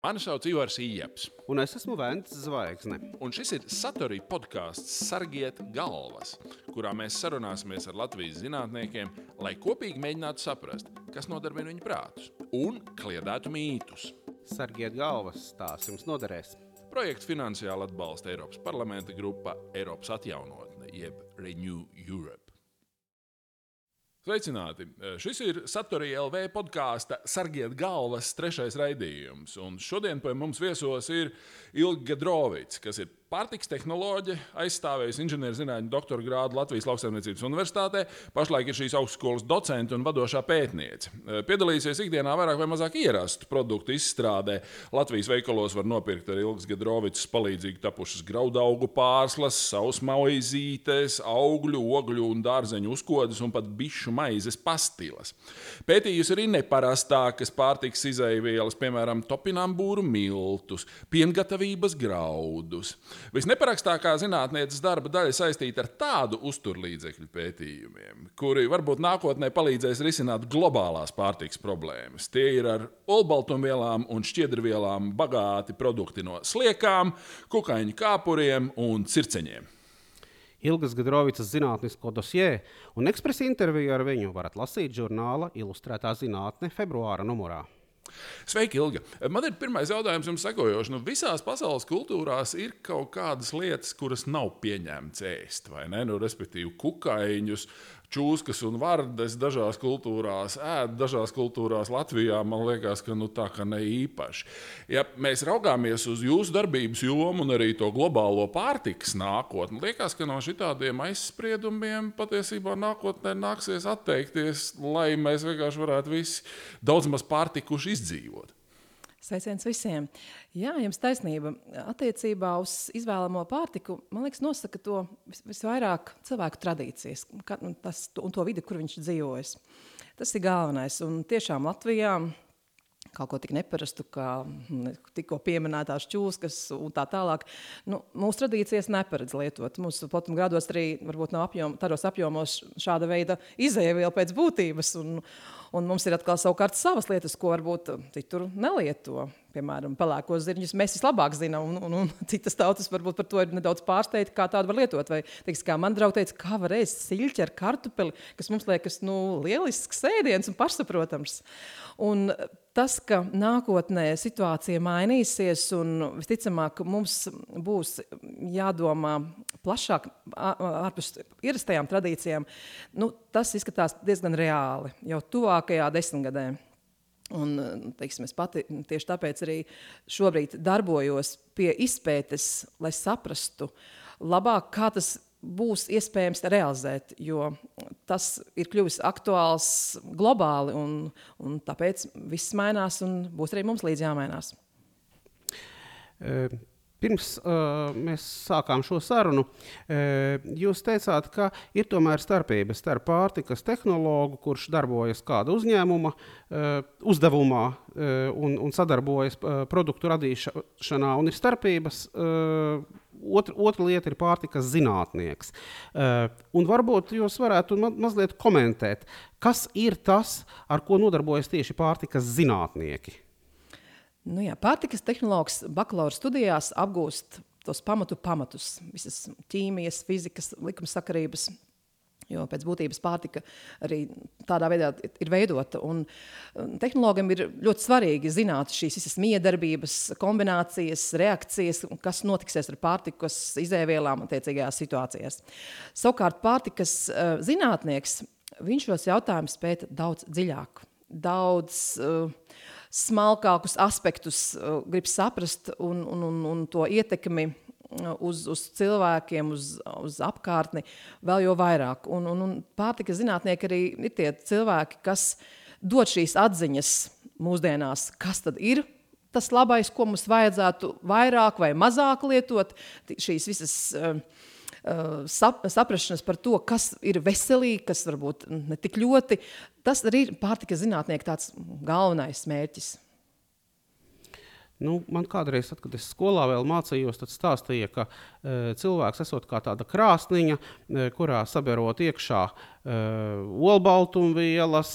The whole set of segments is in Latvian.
Mani sauc Ivars Ijaps. Un es esmu Vēns Zvaigzne. Un šis ir Satorija podkāsts Sargiet galvas, kurā mēs sarunāsimies ar Latvijas zinātniekiem, lai kopīgi mēģinātu saprast, kas nodarbina viņu prātus un kliedētu mītus. Sargiet galvas, tās jums noderēs. Projektu finansiāli atbalsta Eiropas parlamenta grupa Eiropas atjaunotne, jeb Renew Europe. Sveicināti! Šis ir Satorija LV podkāsta Sargiet galvas trešais raidījums. Un šodien pie mums viesos ir Ilga Gedrovics, kas ir pārtiks tehnoloģija, aizstāvējusi inženierzinātņu doktora grādu Latvijas Lauksaimniecības Universitātē. Pašlaik ir šīs augstskolas docente un vadošā pētniece. Piedalīsies ikdienā vairāk vai mazāk ierastu produktu izstrādē. Latvijas veikalos var nopirkt ar Ilgas Gedrovicas palīdzību tapušas graudaugu pārslas, sausmaizītes, augļu, ogļu un dārzeņu uzkodas un pat bišu maizes pastilas. Pētījusi arī neparastākas pārtiks izaivielas, piemēram, topinambūru miltus, piengatavības graudus. Visneparakstākā zinātnētas darba daļa saistīta ar tādu uzturlīdzekļu pētījumiem, kuri varbūt nākotnē palīdzēs risināt globālās pārtiks problēmas. Tie ir ar olbaltumvielām un šķiedrvielām bagāti produkti no sliekām, kukaiņu kāpuriem un circeņiem. Ilgas Gadrovicas zinātnisko dosjē un ekspresa interviju ar viņu varat lasīt žurnāla Ilustrētā zinātne februāra numurā. Sveiki, Ilga. Man ir pirmais jautājums jums sekojošs. Nu, visās pasaules kultūrās ir kaut kādas lietas, kuras nav pieņemtas ēst, vai ne? Nu, respektīvi, kukaiņus, čūskas un vardes dažās kultūrās ēd, dažās kultūrās Latvijā man liekas, ka nu, tā kā ne īpaši. Ja mēs raugāmies uz jūsu darbības jomu un arī to globālo pārtikas nākotni, liekas, ka no šitādiem aizspriedumiem patiesībā nākotnē nāksies atteikties, lai mēs vienkārši varētu visi daudz maz pārtikuši izdzīvot. Sveiciens visiem! Jā, jums taisnība. Attiecībā uz izvēlamo pārtiku, man liekas, nosaka to vis, visvairāk cilvēku tradīcijas un, tas, un to vidi, kur viņš dzīvojas. Tas ir galvenais. Un tiešām Latvijā kaut ko tik neparastu, kā tikko pieminētās čūskas un tā tālāk. Nu, mūsu tradīcijas neparedz lietot. Mūsu platuma grados arī varbūt nav apjom, tādos apjomos šāda veida izēviela pēc būtības. Un, un mums ir atkal savukārt savas lietas, ko varbūt citur nelieto. Piemēram, pelēkos zirņus mēs vislabāk zinām, un, un, un citas tautas varbūt par to ir nedaudz pārsteigti, kā tādu var lietot. Vai, teiks, kā man draugs teica, kā var ēst siļķi ar kartupeli, kas mums liekas nu, lielisks ēdiens un pašsaprotams. Un tas, ka nākotnē situācija mainīsies un visticamāk mums būs jādomā plašāk ārpus ierastajām tradīcijām, nu, tas izskatās diezgan reāli jau tuvākajā desmitgadē. Un, teiksim, es pati tieši tāpēc arī šobrīd darbojos pie izpētes, lai saprastu labāk, kā tas būs iespējams realizēt, jo tas ir kļuvis aktuāls globāli, un, un tāpēc viss mainās, un būs arī mums līdzi jāmainās. Pirms uh, mēs sākām šo sarunu, uh, jūs teicāt, ka ir tomēr starpība starp pārtikas tehnologu, kurš darbojas kāda uzņēmuma uh, uzdevumā uh, un, un sadarbojas uh, produktu radīšanā, un ir starpības. Uh, Otra, otra lieta ir pārtikas zinātnieks. Uh, varbūt jūs varētu ma mazliet komentēt, kas ir tas, ar ko nodarbojas tieši pārtikas zinātnieki. Nu jā, pārtikas tehnoloģis bakalaura studijās apgūst tos pamatu pamatus, visas ķīmijas, fizikas, likumsakarības. Jo pēc būtības pārtika arī tādā veidā ir veidota. Un tehnologam ir ļoti svarīgi zināt šīs visas miedarbības, kombinācijas, reakcijas, kas notiksies ar pārtikas izēvielām attiecīgajās situācijās. Savukārt pārtikas uh, zinātnieks, viņš šos jautājumus pēta daudz dziļāk. Daudz, uh, smalkākus aspektus uh, grib saprast un, un, un, un to ietekmi uh, uz, uz cilvēkiem, uz, uz apkārtni vēl jau vairāk. Un, un, un pārtika zinātnieki arī ir tie cilvēki, kas dod šīs atziņas mūsdienās, kas tad ir tas labais, ko mums vajadzētu vairāk vai mazāk lietot, šīs visas uh, sap, saprašanas par to, kas ir veselīgi, kas varbūt ne tik ļoti. Tas arī ir pārtikas zinātnieka tāds galvenais mērķis. Nu, man kādreiz, tad, kad es skolā vēl mācījos, tad stāstīja, ka e, cilvēks esot kā tāda krāsniņa, e, kurā sabiedrot iekšā e, olbaltumvielas,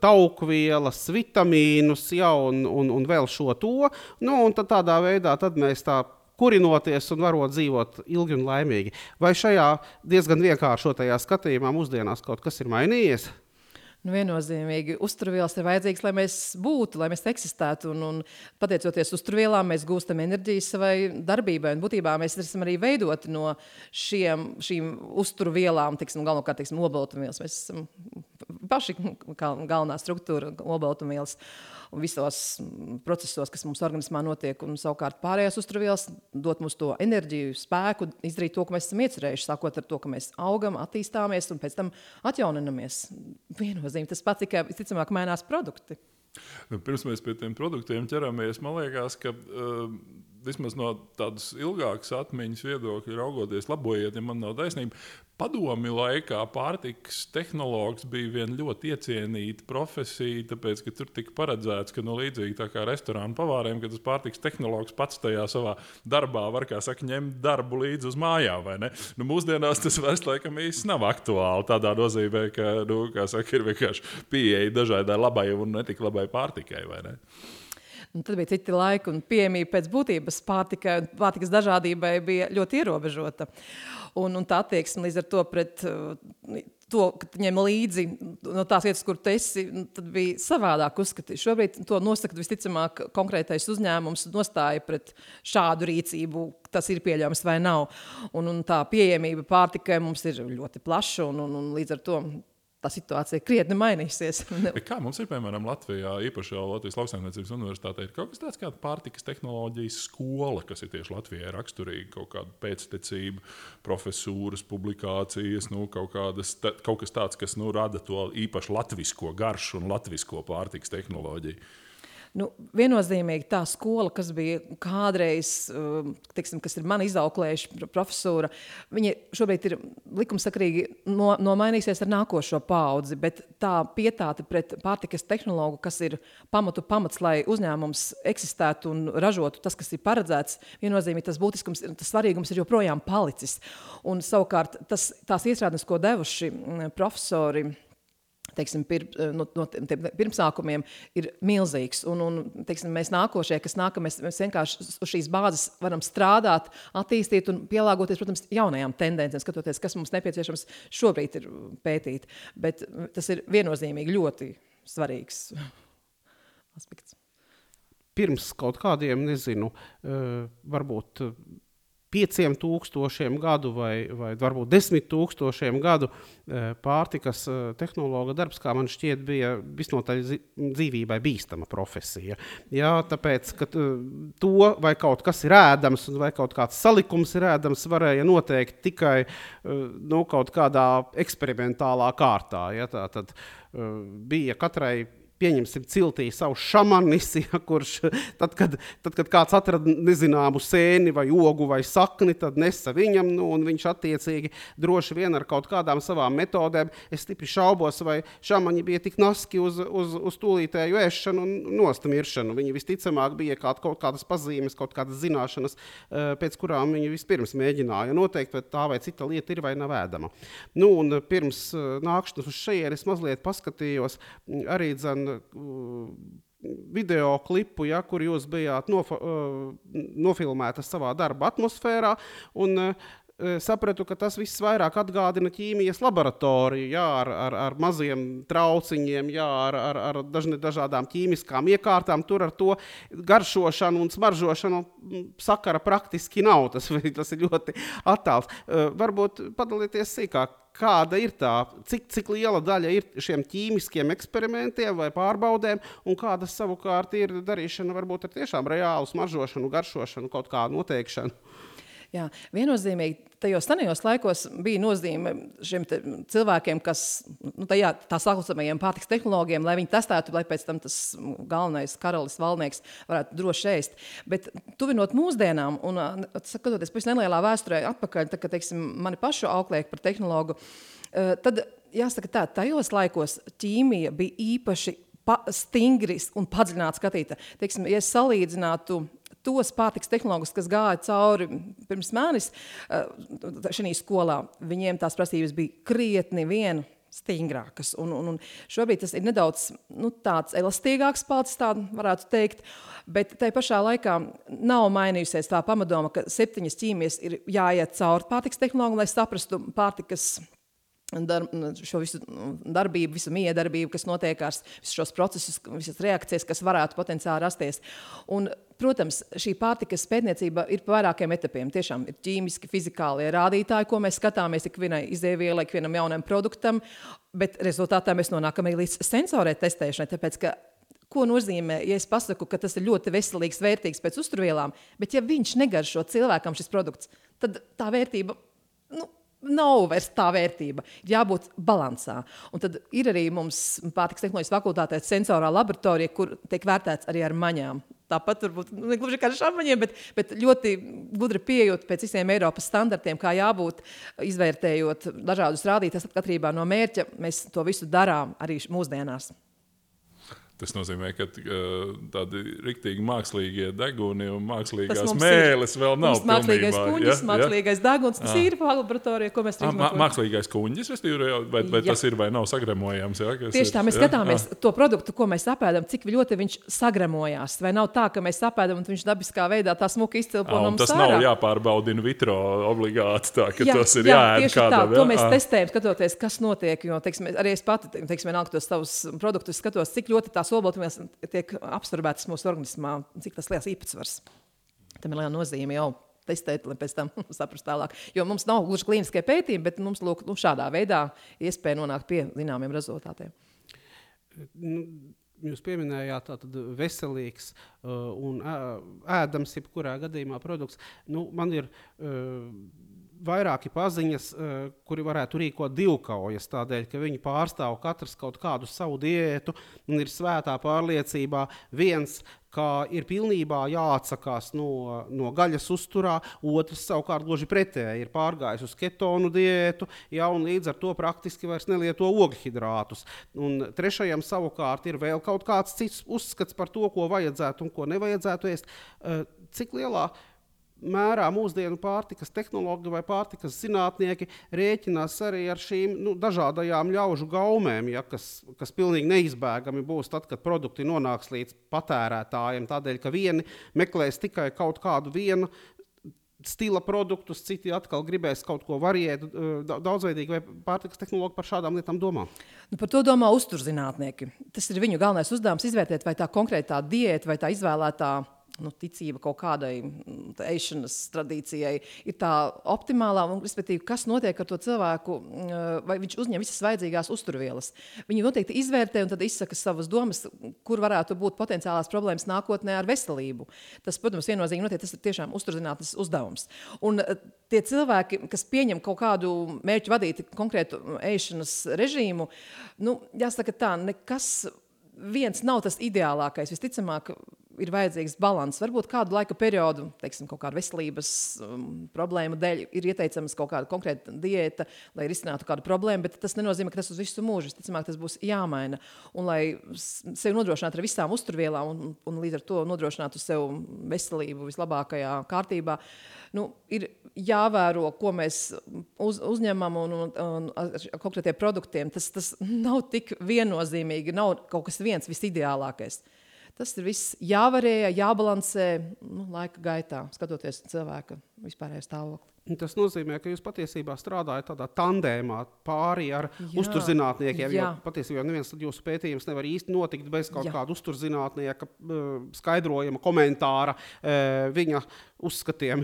taukvielas, vitamīnus, ja, un, un, un vēl šo to. Nu, un tad tādā veidā tad mēs tā kurinoties un varot dzīvot ilgi un laimīgi. Vai šajā diezgan vienkāršotajā skatījumā mūsdienās kaut kas ir mainījies? Nu, viennozīmīgi uzturvielas ir vajadzīgas, lai mēs būtu, lai mēs eksistētu. Un, un pateicoties uzturvielām, mēs gūstam enerģiju savai darbībai. Un būtībā mēs esam arī veidoti no šiem, šīm uzturvielām, tiksim, galvenokārt obaltumvielas. Mēs esam paši galvenā struktūra obaltumvielas. Uh, un visos procesos, kas mums organismā notiek. Un savukārt pārējās uzturvielas dod mums to enerģiju, spēku, izdarīt to, ko mēs esam iecerējuši. Sākot ar to, ka mēs augam, attīstāmies un pēc tam atjauninamies. Viennozīmīgi tas pats, tikai visticamāk mainās produkti. Pirms mēs pie tiem produktiem ķeramies, man liekas, ka uh, vismaz no tādas ilgākas atmiņas viedokļa raugoties, labojiet, ja man nav taisnība. Padomi laikā pārtikas tehnologs bija viena ļoti iecienīta profesija, tāpēc, ka tur tika paredzēts, ka no nu, līdzīgi kā restorāna pavāriem, ka tas pārtikas tehnologs pats tajā savā darbā var, kā saka, ņemt darbu līdzi uz mājām. Nu, mūsdienās tas vairs laikam īsti nav aktuāli tādā nozīmē, ka, nu, saka, ir vienkārši pieeja dažādai labai un netik labai pārtikai. Un tad bija citi laiki, un pieejamība pēc būtības pārtikai un pārtikas dažādībai bija ļoti ierobežota. Un, un tā attieksme līdz ar to pret uh, to, ka ņem līdzi no tās vietas, kur tu esi, nu, tad bija savādāk uzskatīt. Šobrīd to nosaka visticamāk konkrētais uzņēmums nostāja pret šādu rīcību, tas ir pieļaujams vai nav. Un, un tā pieejamība pārtikai mums ir ļoti plaša un, un, un līdz ar to tā situācija krietni mainīsies. kā mums ir, piemēram, Latvijā, īpaši jau Latvijas Lauksaimniecības Universitātē, ir kaut kas tāds kā pārtikas tehnoloģijas skola, kas ir tieši Latvijai raksturīga, kaut kāda pēctecība, profesūras, publikācijas, nu, kaut, kādas, kaut kas tāds, kas nu, rada to īpaši latvisko garšu un latvisko pārtikas tehnoloģiju. Nu, viennozīmīgi tā skola, kas bija kādreiz, um, tiksim, kas ir man izauklējuši profesora, viņa šobrīd ir likumsakrīgi no, nomainīsies ar nākošo paudzi, bet tā pietāte pret pārtikas tehnologu, kas ir pamatu pamats, lai uzņēmums eksistētu un ražotu tas, kas ir paredzēts, viennozīmīgi tas būtiskums, tas svarīgums ir joprojām palicis. Un savukārt tas, tās iestrādes, ko devuši mm, profesori, teiksim, pir, eh, no, no pirmsākumiem ir milzīgs. Un, un, teiksim, mēs nākošie, kas nākam, mēs, vienkārši uz šīs bāzes varam strādāt, attīstīt un pielāgoties, protams, jaunajām tendencēm, skatoties, kas mums nepieciešams šobrīd ir pētīt. Bet tas ir viennozīmīgi ļoti svarīgs aspekts. Pirms kaut kādiem, nezinu, uh, varbūt pieciem tūkstošiem gadu vai, vai varbūt desmit tūkstošiem gadu eh, pārtikas eh, tehnologa darbs, kā man šķiet, bija visnotaļ dzīvībai bīstama profesija. Jā, tāpēc, ka eh, to vai kaut kas ir ēdams vai kaut kāds salikums ir ēdams, varēja noteikt tikai nu, kaut kādā eksperimentālā kārtā. Ja, tā tad bija katrai pieņemsim, ciltī savu šamanis, ja, kurš tad kad, tad, kad kāds atrada nezināmu sēni vai ogu vai sakni, tad nesa viņam, nu, un viņš attiecīgi droši vien ar kaut kādām savām metodēm. Es stipri šaubos, vai šāmaņi bija tik naski uz, uz, uz tūlītēju ēšanu un nostamiršanu. Viņi visticamāk bija kaut, kaut kādas pazīmes, kaut kādas zināšanas, eh, pēc kurām viņi vispirms mēģināja noteikt, vai tā vai cita lieta ir vai nav ēdama. Nu, un pirms eh, nākšanas uz šejienes mazliet paskatījos arī dzēn Uh, video klipu, ja, kur jūs bijāt nof uh, nofilmēta savā darba atmosfērā. Un, uh, sapratu, ka tas viss vairāk atgādina ķīmijas laboratoriju, jā, ar, ar, ar maziem trauciņiem, jā, ar, ar, ar dažne, dažādām ķīmiskām iekārtām. Tur ar to garšošanu un smaržošanu mm, sakara praktiski nav. Tas, tas ir ļoti attāls. Varbūt padalieties sīkāk kāda ir tā, cik, cik liela daļa ir šiem ķīmiskiem eksperimentiem vai pārbaudēm, un kāda savukārt ir darīšana varbūt ar tiešām reālu smaržošanu, garšošanu, kaut kādu noteikšanu. Jā, viennozīmīgi tajos senajos laikos bija nozīme šiem cilvēkiem, kas nu, tajā, tā saucamajiem pārtiks tehnoloģiem, lai viņi testētu, lai pēc tam tas galvenais karalis, valnieks varētu droši ēst. Bet tuvinot mūsdienām un skatoties pēc nelielā vēsturē atpakaļ, tad, kad teiksim, mani pašu auklēja par tehnologu, tad jāsaka tā, tajos laikos ķīmija bija īpaši pa, stingri un padziļināti skatīta. Teiksim, ja es salīdzinātu tos pārtiks tehnoloģus, kas gāja cauri pirms manis šajā skolā, viņiem tās prasības bija krietni vien stingrākas. Un, un, un šobrīd tas ir nedaudz nu, elastīgāks palicis, tā varētu teikt. Bet tajā pašā laikā nav mainījusies tā pamatdoma, ka septiņas ķīmijas ir jāiet cauri pārtiks tehnoloģijai, lai saprastu pārtikas Dar, šo visu darbību, visu miedarbību, kas notiekās, visus šos procesus, visas reakcijas, kas varētu potenciāli rasties. Un, protams, šī pārtikas pētniecība ir pa vairākiem etapiem. Tiešām ir ķīmiski, fizikālie rādītāji, ko mēs skatāmies ikvienai izēvielai, ikvienam jaunam produktam, bet rezultātā mēs nonākam arī līdz sensorē testēšanai. Tāpēc, Ko nozīmē, ja es pasaku, ka tas ir ļoti veselīgs, vērtīgs pēc uzturvielām, bet ja viņš negaršo cilvēkam šis produkts, tad tā vērtība nu, nav vairs tā vērtība. Jābūt līdzsvarā. Un tad ir arī mums pārtiks tehnoloģijas fakultātē sensorā laboratorija, kur tiek vērtēts arī ar maņām. Tāpat varbūt nu, ne gluži kā ar šāmaņiem, bet, bet ļoti gudri pieejot pēc visiem Eiropas standartiem, kā jābūt, izvērtējot dažādus rādītājus atkarībā no mērķa. Mēs to visu darām arī mūsdienās. Tas nozīmē, ka tādi rīktīgi mākslīgie deguni un mākslīgās mēlis ir. vēl nav. Mākslīgais kuģis, ja? mākslīgais deguns, tas ah. ir laboratorijā, ko mēs redzam. Mākslīgais kuģis, vai, vai tas ir vai nav sagremojams? Ja, Tieši tā, mēs ja? skatāmies ah. to produktu, ko mēs apēdam, cik ļoti viņš sagremojās. Vai nav tā, ka mēs apēdam un viņš dabiskā veidā tā smuki izcilpo no mums? Tas ārā. nav jāpārbauda in vitro obligāti, tā, ka jā, tas ir jā, jāēd kādam. Tā, to mēs testējam, skatoties, kas notiek. Jo, teiksim, arī es pati, teiksim, nāk tos savus produktus, skatos, cik ļoti tā tās olbaltumvielas tiek absorbētas mūsu organismā, cik tas liels īpatsvars. Tam ir liela nozīme jau testēt, lai pēc tam saprastu tālāk. Jo mums nav gluži klīniskie pētījumi, bet mums lūk, nu, šādā veidā iespēja nonākt pie zināmiem rezultātiem. Nu, jūs pieminējāt, tātad veselīgs uh, un ēdams, jebkurā gadījumā produkts. Nu, man ir uh, vairāki paziņas, uh, kuri varētu rīkot divkaujas, tādēļ, ka viņi pārstāv katrs kaut kādu savu diētu un ir svētā pārliecībā viens. Kā ir pilnībā jāatsakās no, no gaļas uzturā, otrs savukārt gluži pretēji ir pārgājis uz ketonu diētu, ja, un līdz ar to praktiski vairs nelieto ogļhidrātus. Un trešajam savukārt ir vēl kaut kāds cits uzskats par to, ko vajadzētu un ko nevajadzētu ēst. Uh, cik lielā mērā mērā mūsdienu pārtikas tehnoloģi vai pārtikas zinātnieki rēķinās arī ar šīm nu, dažādajām ļaužu gaumēm, ja, kas, kas pilnīgi neizbēgami būs tad, kad produkti nonāks līdz patērētājiem. Tādēļ, ka vieni meklēs tikai kaut kādu vienu. Stila produktus, citi atkal gribēs kaut ko variētu, daudzveidīgi, vai pārtikas tehnoloģi par šādām lietām domā? Nu, par to domā uzturzinātnieki. Tas ir viņu galvenais uzdevums izvērtēt, vai tā konkrētā diēta vai tā izvēlētā nu, ticība kaut kādai mm, ēšanas tradīcijai ir tā optimālā, un respektīvi, kas notiek ar to cilvēku, mm, vai viņš uzņem visas vajadzīgās uzturvielas. Viņi noteikti izvērtē un tad izsaka savas domas, kur varētu būt potenciālās problēmas nākotnē ar veselību. Tas, protams, viennozīmīgi notiek, tas ir tiešām uzturzinātnes uzdevums. Un eh, tie cilvēki, kas pieņem kaut kādu mērķu vadīti konkrētu ēšanas režīmu, nu, jāsaka tā, nekas viens nav tas ideālākais. Visticamāk, ir vajadzīgs līdzsvars. Varbūt kādu laika periodu, teiksim, kaut kāda veselības um, problēma dēļ, ir ieteicams kaut kāda konkrēta diēta, lai risinātu kādu problēmu, bet tas nenozīmē, ka tas uz visu mūžu. Ticamāk, tas būs jāmaina. Un, lai sevi nodrošinātu ar visām uzturvielām un, un līdz ar to nodrošinātu sev veselību vislabākajā kārtībā, nu, ir jāvēro, ko mēs uz, uzņemam un, un, un ar konkrētiem produktiem. Tas, tas nav tik viennozīmīgi, nav kaut kas viens visideālākais. Tas ir viss jāvarēja, jābalansē nu, laika gaitā, skatoties cilvēka vispārējo stāvokli. Tas nozīmē, ka jūs patiesībā strādājat tādā tandēmā pāri ar jā, uzturzinātniekiem. Jā. Jo patiesībā neviens jūsu pētījums nevar īsti notikt bez kaut jā. kāda uzturzinātnieka skaidrojuma, komentāra, viņa uzskatiem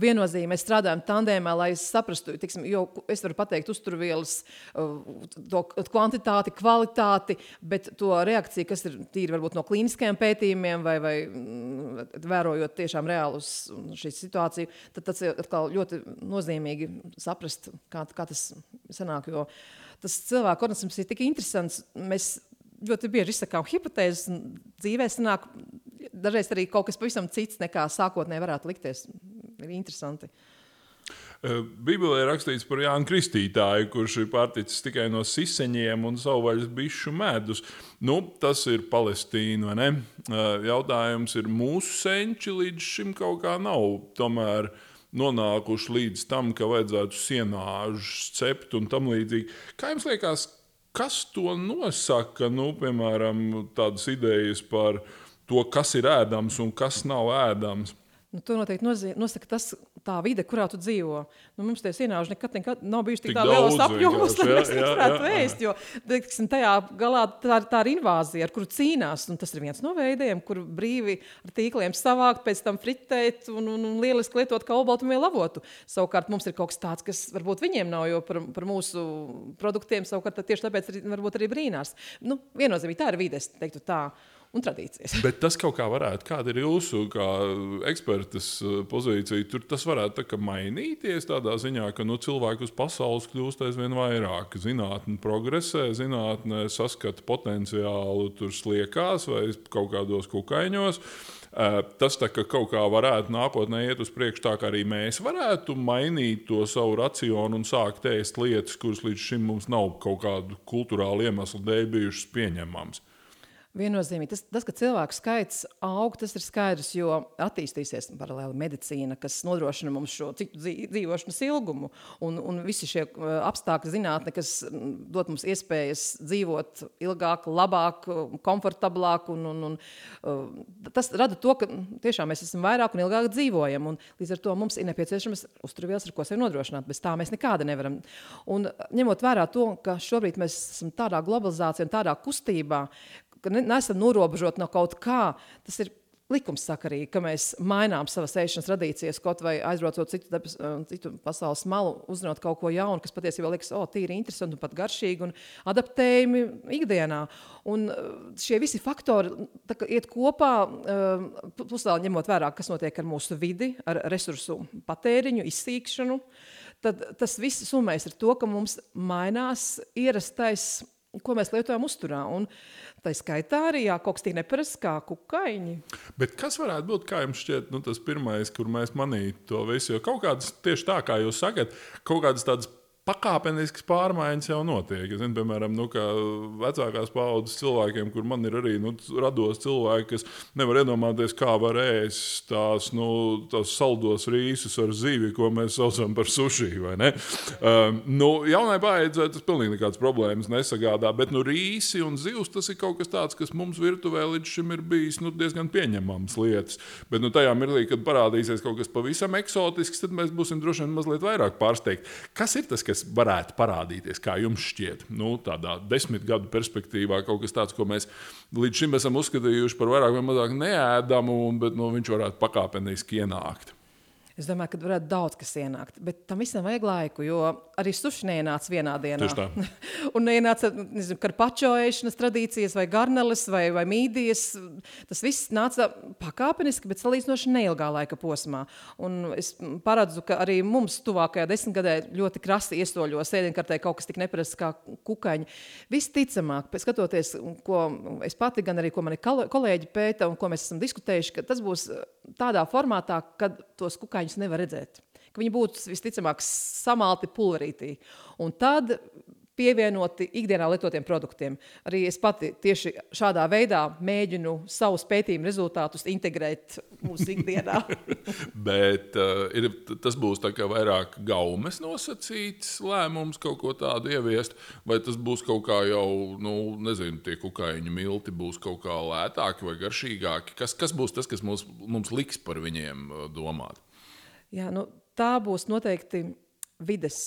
viennozīmīgi mēs strādājam tandēmā, lai saprastu, tiksim, jo es varu pateikt uzturvielas uh, kvantitāti, kvalitāti, bet to reakciju, kas ir tīri varbūt no klīniskajiem pētījumiem vai, vai mm, vērojot tiešām reālus šī situāciju, tad tas ir atkal ļoti nozīmīgi saprast, kā, kā tas sanāk, jo tas cilvēku organisms ir tik interesants. Mēs ļoti bieži izsakām hipotēzes, un dzīvē sanāk dažreiz arī kaut kas pavisam cits, nekā sākotnēji varētu likties ir interesanti. Bībelē rakstīts par Jānu Kristītāju, kurš ir pārticis tikai no siseņiem un savvaļas bišu medus. Nu, tas ir Palestīna, vai ne? Jautājums ir, mūsu senči līdz šim kaut kā nav tomēr nonākuši līdz tam, ka vajadzētu sienāžus cept un tam līdzīgi. Kā jums liekas, kas to nosaka? Nu, piemēram, tādas idejas par to, kas ir ēdams un kas nav ēdams. Nu, to noteikti nozīm, nosaka tas, tā vide, kurā tu dzīvo. Nu, mums tie sienāži nekad, nekad nav bijuši tik, tik lielos apjomos, lai mēs viņus varētu ēst. Jo teiksim, tajā galā tā, tā ir invāzija, ar kuru cīnās. Tas ir viens no veidiem, kur brīvi ar tīkliem savākt, pēc tam fritēt un, un, un lieliski lietot kā olbaltumvielu avotu. Savukārt mums ir kaut kas tāds, kas varbūt viņiem nav, jo par, par mūsu produktiem savukārt tieši tāpēc arī, arī brīnās. Nu, viennozīmīgi tā ir vide, es teiktu tā un tradīcijas. Bet tas kaut kā varētu, kāda ir jūsu kā ekspertas eh, pozīcija, tur tas varētu tā mainīties tādā ziņā, ka nu, cilvēku uz pasaules kļūst aizvien vairāk. Zinātne progresē, zinātne saskata potenciālu tur sliekās vai kaut kādos kukaiņos. Uh, tas tā, kaut kā varētu nākotnē iet uz priekšu, tā kā arī mēs varētu mainīt to savu racionu un sākt ēst lietas, kuras līdz šim mums nav kaut kādu kultūrālu iemeslu dēļ bijušas pieņemamas. Viennozīmīgi. Tas, tas, ka cilvēku skaits aug, tas ir skaidrs, jo attīstīsies paralēli medicīna, kas nodrošina mums šo dzīvošanas ilgumu, un, un visi šie uh, apstākļi, zinātne, kas mm, dod mums iespējas dzīvot ilgāk, labāk, komfortablāk. Un, un, un, uh, tas rada to, ka tiešām mēs esam vairāk un ilgāk dzīvojam, un līdz ar to mums ir nepieciešams uzturvielas, ar ko sevi nodrošināt. Bez tā mēs nekāda nevaram. Un, ņemot vērā to, ka šobrīd mēs esam tādā globalizācijā un tādā kustībā, ka ne, neesam norobežoti no kaut kā. Tas ir likumsakarīgi, ka mēs mainām savas ēšanas tradīcijas, kaut vai aizbraucot citu, debes, eh, citu pasaules malu, uzzinot kaut ko jaunu, kas patiesībā liekas, o, tīri interesanti un pat garšīgi un adaptējami ikdienā. Un eh, šie visi faktori tā, iet kopā, eh, plus vēl ņemot vērā, kas notiek ar mūsu vidi, ar resursu patēriņu, izsīkšanu, tad tas viss summējas ar to, ka mums mainās ierastais ko mēs lietojam uzturā. Un tā skaitā arī jā, kaut kas tāds neparasts kā kukaiņi. Bet kas varētu būt, kā jums šķiet, nu, tas pirmais, kur mēs manītu to visu? Jo kaut kādas, tieši tā kā jūs sakat, kaut kādas tādas pakāpeniskas pārmaiņas jau notiek. Es zinu, piemēram, nu, vecākās paudzes cilvēkiem, kur man ir arī nu, rados cilvēki, kas nevar iedomāties, kā var ēst tās, nu, tās saldos rīsus ar zivi, ko mēs saucam par sushi. Um, nu, jaunai baidzē tas pilnīgi nekādas problēmas nesagādā, bet nu, rīsi un zivs tas ir kaut kas tāds, kas mums virtuvē līdz šim ir bijis nu, diezgan pieņemams lietas. Bet nu, tajā mirklī, kad parādīsies kaut kas pavisam eksotisks, tad mēs būsim droši vien mazliet vairāk pārsteigti. Kas ir tas, kas kas varētu parādīties, kā jums šķiet, nu, tādā desmit gadu perspektīvā, kaut kas tāds, ko mēs līdz šim esam uzskatījuši par vairāk vai mazāk neēdamu, bet nu, viņš varētu pakāpeniski ienākt. Es domāju, ka varētu daudz kas ienākt, bet tam visam vajag laiku, jo arī suši neienāca vienā dienā. un neienāca nezinu, karpačo ēšanas tradīcijas, vai garneles, vai, vai mīdijas. Tas viss nāca pakāpeniski, bet salīdzinoši neilgā laika posmā. Un es paredzu, ka arī mums tuvākajā desmitgadē ļoti krasi iestoļos ēdienkartē kaut kas tik neparasts kā kukaiņi. Visticamāk, skatoties, ko es pati, gan arī ko mani kolēģi pēta un ko mēs esam diskutējuši, ka tas būs tādā formātā, kad tos kukaiņus nevar redzēt. Viņi būtu visticamāk samalti pulverītī. Un tad pievienoti ikdienā lietotiem produktiem. Arī es pati tieši šādā veidā mēģinu savus pētījumu rezultātus integrēt mūsu ikdienā. Bet uh, ir, tas būs vairāk gaumes nosacīts lēmums, kaut ko tādu ieviest, vai tas būs kaut kā jau, nu, nezinu, tie kukaiņu milti būs kaut kā lētāki vai garšīgāki. Kas, kas būs tas, kas mums, mums liks par viņiem uh, domāt? Jā, nu, tā būs noteikti vides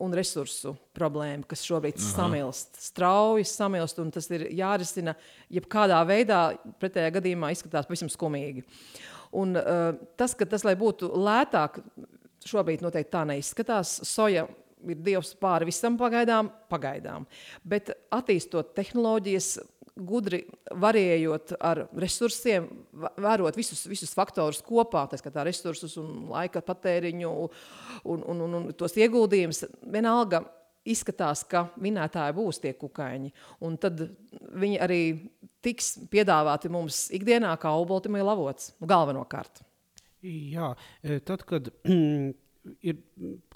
un resursu problēma, kas šobrīd Aha. samilst, strauji samilst, un tas ir jārisina jebkādā veidā. Pretējā gadījumā izskatās pavisam skumīgi. Un, uh, tas, ka tas, būtu lētāk, šobrīd noteikti tā neizskatās. Soja ir dievs pāri visam pagaidām, pagaidām. Bet attīstot tehnoloģijas, gudri varējot ar resursiem, vērot visus, visus faktorus kopā, tā kā resursus un laika patēriņu un, un, un, un tos ieguldījumus, vienalga izskatās, ka minētāji būs tie kukaiņi. Un tad viņi arī tiks piedāvāti mums ikdienā kā olbaltumvielu avots, nu, galvenokārt. Jā, e, tad, kad ir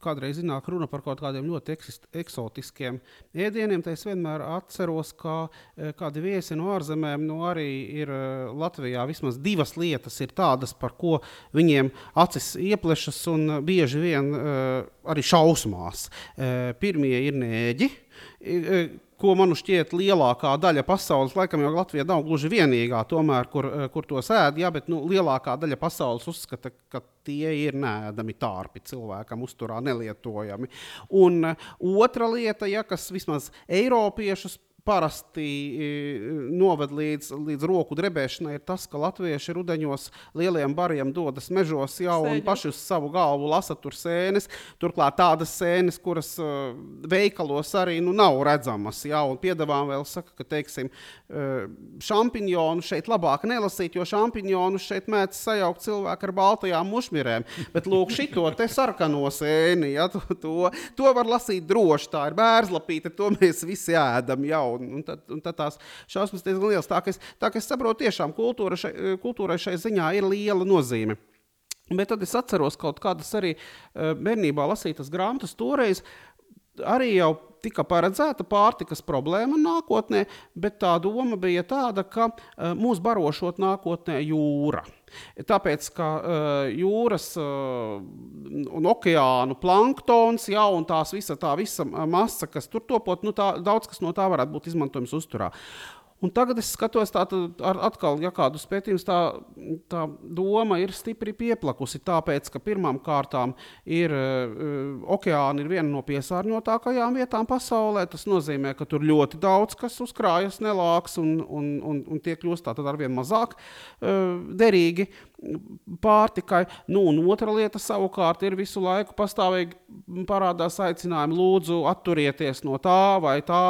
kādreiz iznāk runa par kaut kādiem ļoti eksotiskiem ēdieniem, tad es vienmēr atceros, ka uh, kādi viesi no ārzemēm nu, arī ir uh, Latvijā. Vismaz divas lietas ir tādas, par ko viņiem acis ieplešas un bieži vien uh, arī šausmās. Pirmie ir nēģi. Ko man šķiet lielākā daļa pasaules, laikam jau Latvija nav gluži vienīgā, tomēr, kur, eh, kur to sēž, ja, bet nu, lielākā daļa pasaules uzskata, ka tie ir nēdami tārpi cilvēkam, uzturā nelietojami. Un uh, otra lieta, ja, kas vismaz Eiropiešus parasti e, noved līdz, līdz roku drebēšanai, ir tas, ka latvieši rudenos lieliem bariem dodas mežos jau Sēņu. un paši uz savu galvu lasa tur sēnes. Turklāt tādas sēnes, kuras uh, veikalos arī nu, nav redzamas. Jā, un piedāvājumi vēl saka, ka teiksim, uh, šampiņonu šeit labāk nelasīt, jo šampiņonu šeit mēdz sajaukt cilvēku ar baltajām mušmirēm. Bet lūk, šito te sarkano sēni, ja, to, to, to var lasīt droši. Tā ir bērzlapīte, to mēs visi ēdam jau un, un, tad, un tad tās šausmas diezgan lielas. Tā, ka es, tā, ka es saprotu, tiešām kultūra šai, kultūrai šai ziņā ir liela nozīme. Bet tad es atceros kaut kādas arī eh, bērnībā lasītas grāmatas toreiz. Arī jau tika paredzēta pārtikas problēma nākotnē, bet tā doma bija tāda, ka uh, mūs barošot nākotnē jūra. Tāpēc, ka uh, jūras uh, un okeānu planktons, ja, un tās visa tā visa masa, kas tur topot, nu, tā, daudz kas no tā varētu būt izmantojams uzturā. Un tagad es skatos, tātad, ar, atkal, ja kādus pētījumus, tā, tā doma ir stipri pieplakusi. Tāpēc, ka pirmām kārtām ir uh, okeāni ir viena no piesārņotākajām vietām pasaulē. Tas nozīmē, ka tur ļoti daudz kas uzkrājas nelāks un, un, un, un tie kļūst ar vien mazāk uh, derīgi pārtikai. Nu, un otra lieta savukārt ir visu laiku pastāvīgi parādās aicinājumi, lūdzu, atturieties no tā vai tā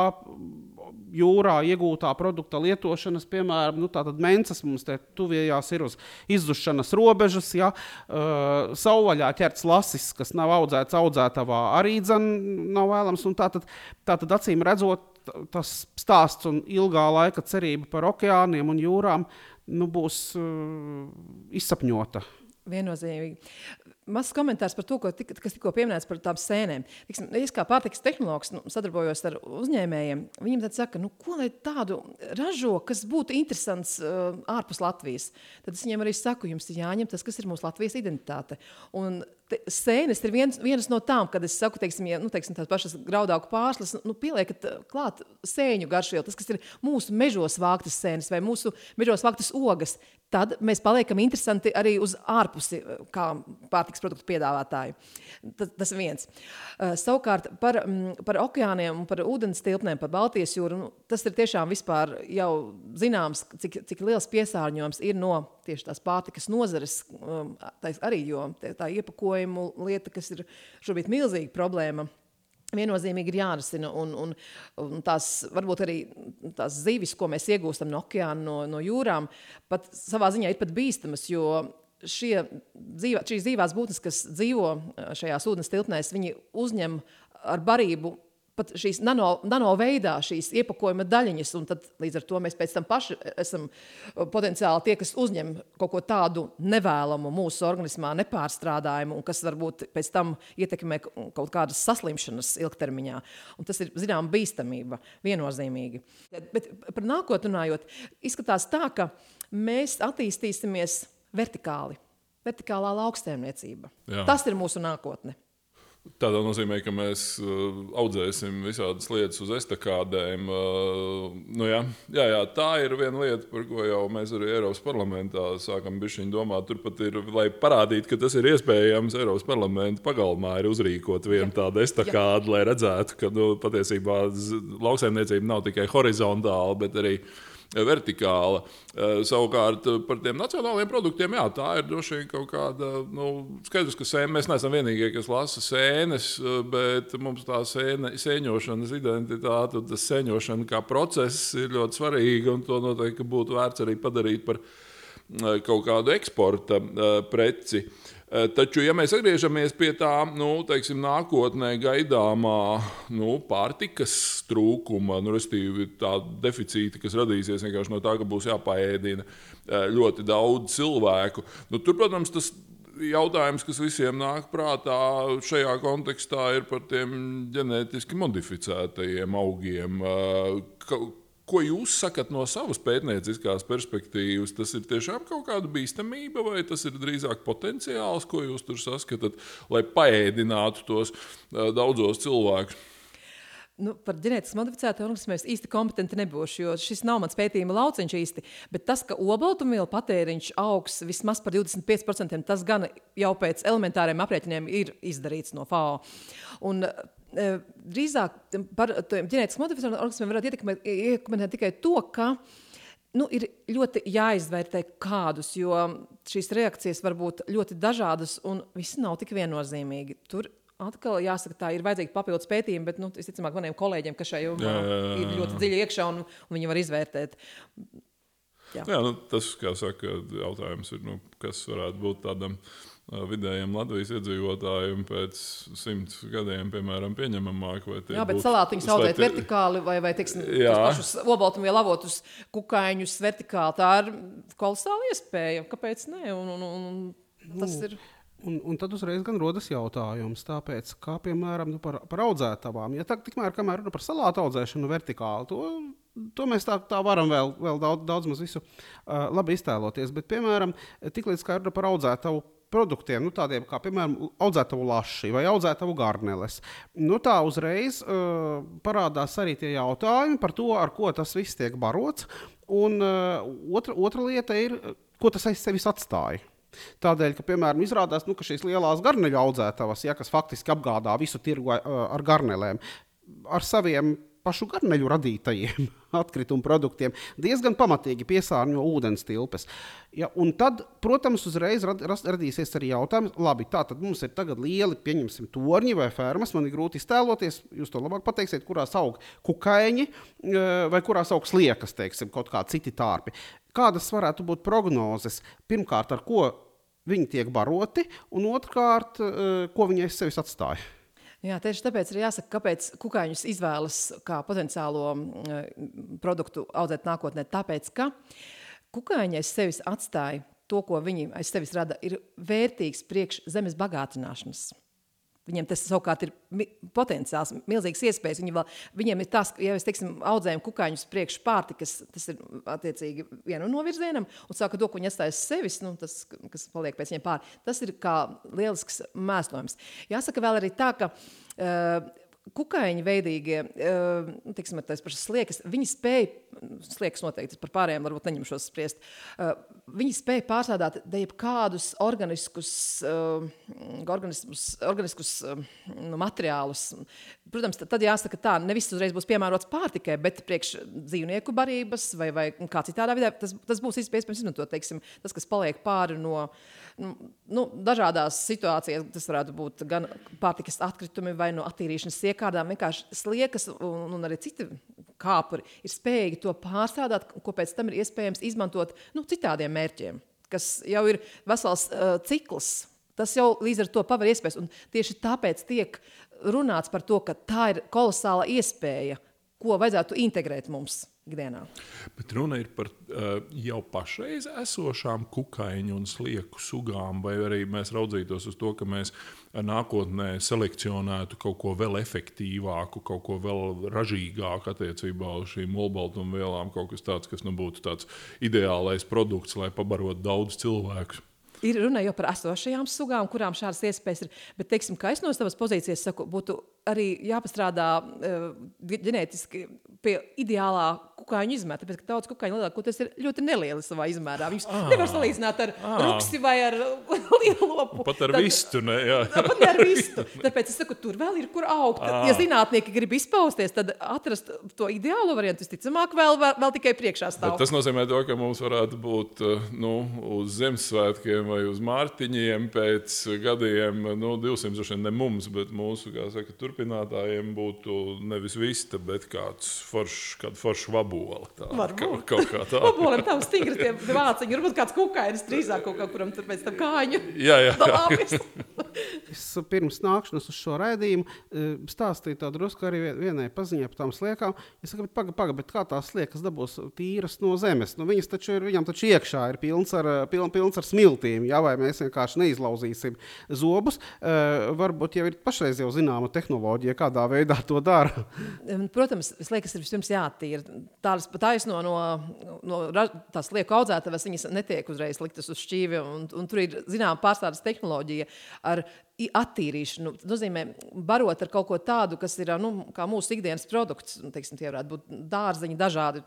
jūrā iegūtā produkta lietošanas, piemēram, nu, mences mums te tuvējās ir uz izzušanas robežas, ja uh, savvaļā ķerts lasis, kas nav audzēts audzētavā, arī dzen nav vēlams. Tātad, tātad acīm redzot, tas stāsts un ilgā laika cerība par okeāniem un jūrām nu, būs uh, izsapņota. Viennozīmīgi. Mazs komentārs par to, tik, kas tikko pieminēts par tām sēnēm. Tiksim, es kā pārtiks tehnologs nu, sadarbojos ar uzņēmējiem. Viņiem tad saka, nu, ko lai tādu ražo, kas būtu interesants uh, ārpus Latvijas. Tad es viņiem arī saku, jums ir jāņem tas, kas ir mūsu Latvijas identitāte. Un te, sēnes ir viens, vienas no tām, kad es saku, teiksim, ja, nu, teiksim, tās pašas graudaugu pārslas, nu, pieliekat klāt sēņu garšvielu, tas, kas ir mūsu mežos vāktas sēnes vai mūsu mežos vāktas ogas tad mēs paliekam interesanti arī uz ārpusi, kā pārtiks produktu piedāvātāji. Tas, ir viens. Uh, savukārt par, um, par okeāniem, par ūdens tilpnēm, par Baltijas jūru, nu, tas ir tiešām vispār jau zināms, cik, cik liels piesārņojums ir no tieši tās pārtikas nozares, um, arī jo tā iepakojumu lieta, kas ir šobrīd milzīga problēma viennozīmīgi ir jārisina. Un, un, un tās varbūt arī tās zivis, ko mēs iegūstam no okeāna, no, no jūrām, pat savā ziņā ir pat bīstamas. Šie dzīvā, šīs dzīvās būtnes, kas dzīvo šajās ūdens tilpnēs, viņi uzņem ar barību pat šīs nano, nano veidā, šīs iepakojuma daļiņas, un tad līdz ar to mēs pēc tam paši esam potenciāli tie, kas uzņem kaut ko tādu nevēlamu mūsu organismā, nepārstrādājumu, un kas varbūt pēc tam ietekmē kaut kādas saslimšanas ilgtermiņā. Un tas ir, zinām, bīstamība viennozīmīgi. Bet par nākotnē runājot, izskatās tā, ka mēs attīstīsimies vertikāli. Vertikālā lauksaimniecība. Tas ir mūsu nākotne. Tādā nozīmē, ka mēs uh, audzēsim visādas lietas uz estakādēm. Uh, nu jā, jā, jā, tā ir viena lieta, par ko jau mēs arī Eiropas parlamentā sākam domāt. Turpat ir, lai parādītu, ka tas ir iespējams, Eiropas parlamenta pagalmā ir uzrīkot vienu tādu estakādu, lai redzētu, ka nu, patiesībā lauksaimniecība nav tikai horizontāla, bet arī vertikāla. Eh, savukārt eh, par tiem nacionālajiem produktiem, jā, tā ir droši vien kaut kāda, nu, skaidrs, ka sēne, mēs neesam vienīgie, kas lasa sēnes, eh, bet mums tā sēne, sēņošanas identitāte tas sēņošana kā process ir ļoti svarīga, un to noteikti būtu vērts arī padarīt par kaut kādu eksporta preci. Uh, taču, ja mēs atgriežamies pie tā nu, teiksim, nākotnē gaidāmā nu, pārtikas trūkuma, nu, respektīvi tā deficīta, kas radīsies vienkārši no tā, ka būs jāpaēdina eh, ļoti daudz cilvēku, nu, tur, protams, tas jautājums, kas visiem nāk prātā šajā kontekstā, ir par tiem ģenētiski modificētajiem augiem. Ka, Ko jūs sakat no savas pētnieciskās perspektīvas? Tas ir tiešām kaut kāda bīstamība, vai tas ir drīzāk potenciāls, ko jūs tur saskatāt, lai paēdinātu tos daudzos cilvēkus? Nu, par ģenētiski modificētu organismu es īsti kompetenti nebūšu, jo šis nav mans pētījuma lauciņš īsti. Bet tas, ka olbaltumvielu patēriņš augs vismaz par 25%, tas gan jau pēc elementāriem aprēķiniem ir izdarīts no FAO. Un, drīzāk par ģenētiski modificētiem organismiem varētu ietekmēt, ietekmēt tikai to, ka nu, ir ļoti jāizvērtē kādus, jo šīs reakcijas var būt ļoti dažādas un viss nav tik viennozīmīgi. Tur Atkal jāsaka, tā ir vajadzīga papildus pētījuma, bet nu, es ticu maniem kolēģiem, ka šajā jomā ir ļoti dziļi iekšā un, un viņi var izvērtēt. Jā, Jā nu, tas, kā saka, jautājums ir, nu, kas varētu būt tādam vidējiem Latvijas iedzīvotājiem pēc simts gadiem, piemēram, pieņemamāk. Jā, bet salātiņus audzēt tie... vertikāli vai, vai teiksim, pašus obaltumvielu avotus, kukaiņus vertikāli. Tā ir kolosāla iespēja. Kāpēc ne? Un, un, un tas nu. ir. Un, un tad uzreiz gan rodas jautājums, tāpēc, kā piemēram nu, par, par audzētavām. Ja tā, tikmēr, kamēr runa par salātu audzēšanu vertikāli, to, to mēs tā, tā varam vēl, vēl daudz, daudz maz visu uh, labi iztēloties. Bet, piemēram, tiklīdz kā runa par audzētavu produktiem, nu, tādiem kā, piemēram, audzētavu laši vai audzētavu garneles. Nu, tā uzreiz uh, parādās arī tie jautājumi par to, ar ko tas viss tiek barots. Un uh, otra, otra lieta ir, ko tas aiz sevis atstāja. Tādēļ, ka, piemēram, izrādās, nu, ka šīs lielās garneļu audzētavas, ja, kas faktiski apgādā visu tirgu ar garnelēm, ar saviem pašu garneļu radītajiem atkritumu produktiem diezgan pamatīgi piesārņo ūdens tilpes. Ja, tad, protams, uzreiz rad, radīsies arī jautājums, labi, tā tad mums ir lieli, pieņemsim, torņi vai fermas. Man ir grūti iztēloties, jūs to labāk pateiksiet, kurās aug kukaiņi vai kurās aug sliekas, teiksim, kaut kā citi tārpi. Kādas varētu būt prognozes? Pirmkārt, ar ko viņi tiek baroti, un otrkārt, eh, ko viņi aiz sevis atstāja. Jā, tieši tāpēc ir jāsaka, kāpēc kukaiņus izvēlas kā potenciālo mm, produktu audzēt nākotnē. Tāpēc, ka kukaiņi aiz sevis atstāja to, ko viņi aiz sevis rada, ir vērtīgs priekš zemes bagātināšanas. Viņiem tas savukārt ir potenciāls, milzīgs iespējas. Viņi vēl, viņiem ir tas, ja mēs teiksim, audzējam kukaiņus priekš pārtikas, tas ir attiecīgi vienam novirzienam, un saka to, ko viņi atstājas sevis, nu, tas, kas paliek pēc viņiem pāri. Tas ir kā lielisks mēslojums. Jāsaka vēl arī tā, ka uh, kukaiņu veidīgie, uh, tiksim, tās pašas sliekas, viņi spēja, sliekas noteikti par pārējiem varbūt neņemšos spriest, uh, viņi spēja pārsādāt jebkādus organiskus, uh, organismus, organiskus nu, materiālus. Protams, tad, jāsaka tā, nevis uzreiz būs piemērots pārtikai, bet priekš dzīvnieku barības vai, vai kā citādā vidē, tas, tas būs iespējams izmantot, teiksim, tas, kas paliek pāri no Nu, nu, dažādās situācijās tas varētu būt gan pārtikas atkritumi vai no attīrīšanas iekārtām. Vienkārši sliekas un, un arī citi kāpuri ir spējīgi to pārstrādāt, ko pēc tam ir iespējams izmantot nu, citādiem mērķiem, kas jau ir vesels uh, cikls. Tas jau līdz ar to paver iespējas. Un tieši tāpēc tiek runāts par to, ka tā ir kolosāla iespēja, ko vajadzētu integrēt mums ikdienā. Bet runa ir par uh, jau pašreiz esošām kukaiņu un slieku sugām, vai arī mēs raudzītos uz to, ka mēs nākotnē selekcionētu kaut ko vēl efektīvāku, kaut ko vēl ražīgāku attiecībā uz šīm olbaltumvielām, kaut kas tāds, kas nu, būtu tāds ideālais produkts, lai pabarotu daudz cilvēku. Ir runa jau par esošajām sugām, kurām šādas iespējas ir. Bet, teiksim, kā es no savas pozīcijas saku, būtu arī jāpastrādā uh, ģenētiski pie ideālā kukaiņu izmēra. Tāpēc, ka daudz kukaiņu lielākoties ir ļoti nelieli savā izmērā. Viņus ah, nevar salīdzināt ar ah, ruksi vai ar lielu lopu. Pat ar Tad, vistu. Ne, jā. pat ne ar vistu. Tāpēc es saku, tur vēl ir kur augt. Ah. Ja zinātnieki grib izpausties, tad atrast to ideālo variantu, visticamāk, vēl, vēl, vēl tikai priekšā stāv. Bet tas nozīmē to, ka mums varētu būt eh, nu, uz Ziemassvētkiem vai uz Mārtiņiem pēc gadiem, nu, 200 ne mums, bet mūsu, kā saka, tur turpinātājiem būtu nevis vista, bet kāds foršs, kāda forša vabola. Tā, Varbūt. kaut kā tāda. Vabolam tam stingri tie vāciņi, varbūt kāds kukainis drīzāk kaut kā, kuram tur pēc tam kāņu. Jā, jā. jā. mērķis pirms nākšanas uz šo raidījumu stāstīt tā drusku arī vienai paziņai par tām sliekām. Es saku, pagaidi, paga, bet kā tās sliekas dabūs tīras no zemes? Nu, viņas taču ir, viņam taču iekšā ir pilns ar, piln, pilns ar smiltīm, jā, vai mēs vienkārši neizlauzīsim zobus. Varbūt jau ir pašreiz jau zināma tehnoloģija, kādā veidā to dara. Protams, sliekas ir vispirms jātīra. Tādas pat taisno no, no tās lieku audzētājas, viņas netiek uzreiz liktas uz šķīvi, un, un tur ir zināma pārstādes tehnoloģija ar attīrīšanu. Tas nozīmē, barot ar kaut ko tādu, kas ir nu, mūsu ikdienas produkts. Nu, teiksim, tie varētu būt dārzeņi, dažādi.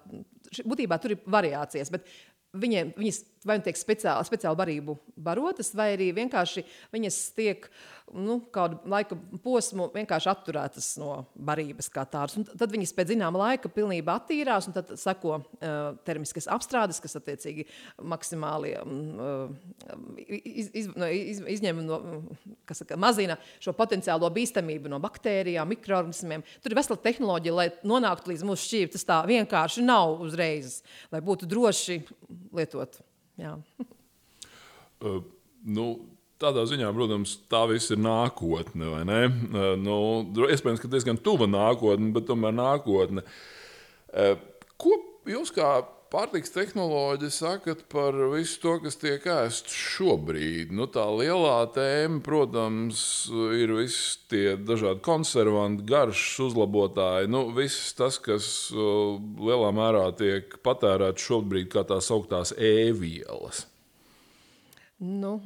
Būtībā tur ir variācijas, bet viņiem, viņas vai nu tiek speciāli, speciāli barību barotas, vai arī vienkārši viņas tiek nu, kādu laika posmu vienkārši atturētas no barības kā tādas. Tad viņas pēc zināma laika pilnībā attīrās, un tad seko uh, termiskas apstrādes, kas attiecīgi maksimāli uh, iz, iz, no, iz, izņem no, saka, mazina šo potenciālo bīstamību no baktērijām, mikroorganismiem. Tur ir vesela tehnoloģija, lai nonāktu līdz mūsu šķīvi. Tas tā vienkārši nav uzreiz, lai būtu droši lietot. Uh, nu, tādā ziņā, protams, tā viss ir nākotne. Uh, nu, iespējams, ka diezgan tuva nākotne, bet tomēr nākotne. Uh, ko jūs kā pārtiks tehnoloģi sakat par visu to, kas tiek ēsts šobrīd? Nu, tā lielā tēma, protams, ir visi tie dažādi konservanti, garšas uzlabotāji. Nu, viss tas, kas lielā mērā tiek patērēts šobrīd, kā tās augtās e-vielas. Nu,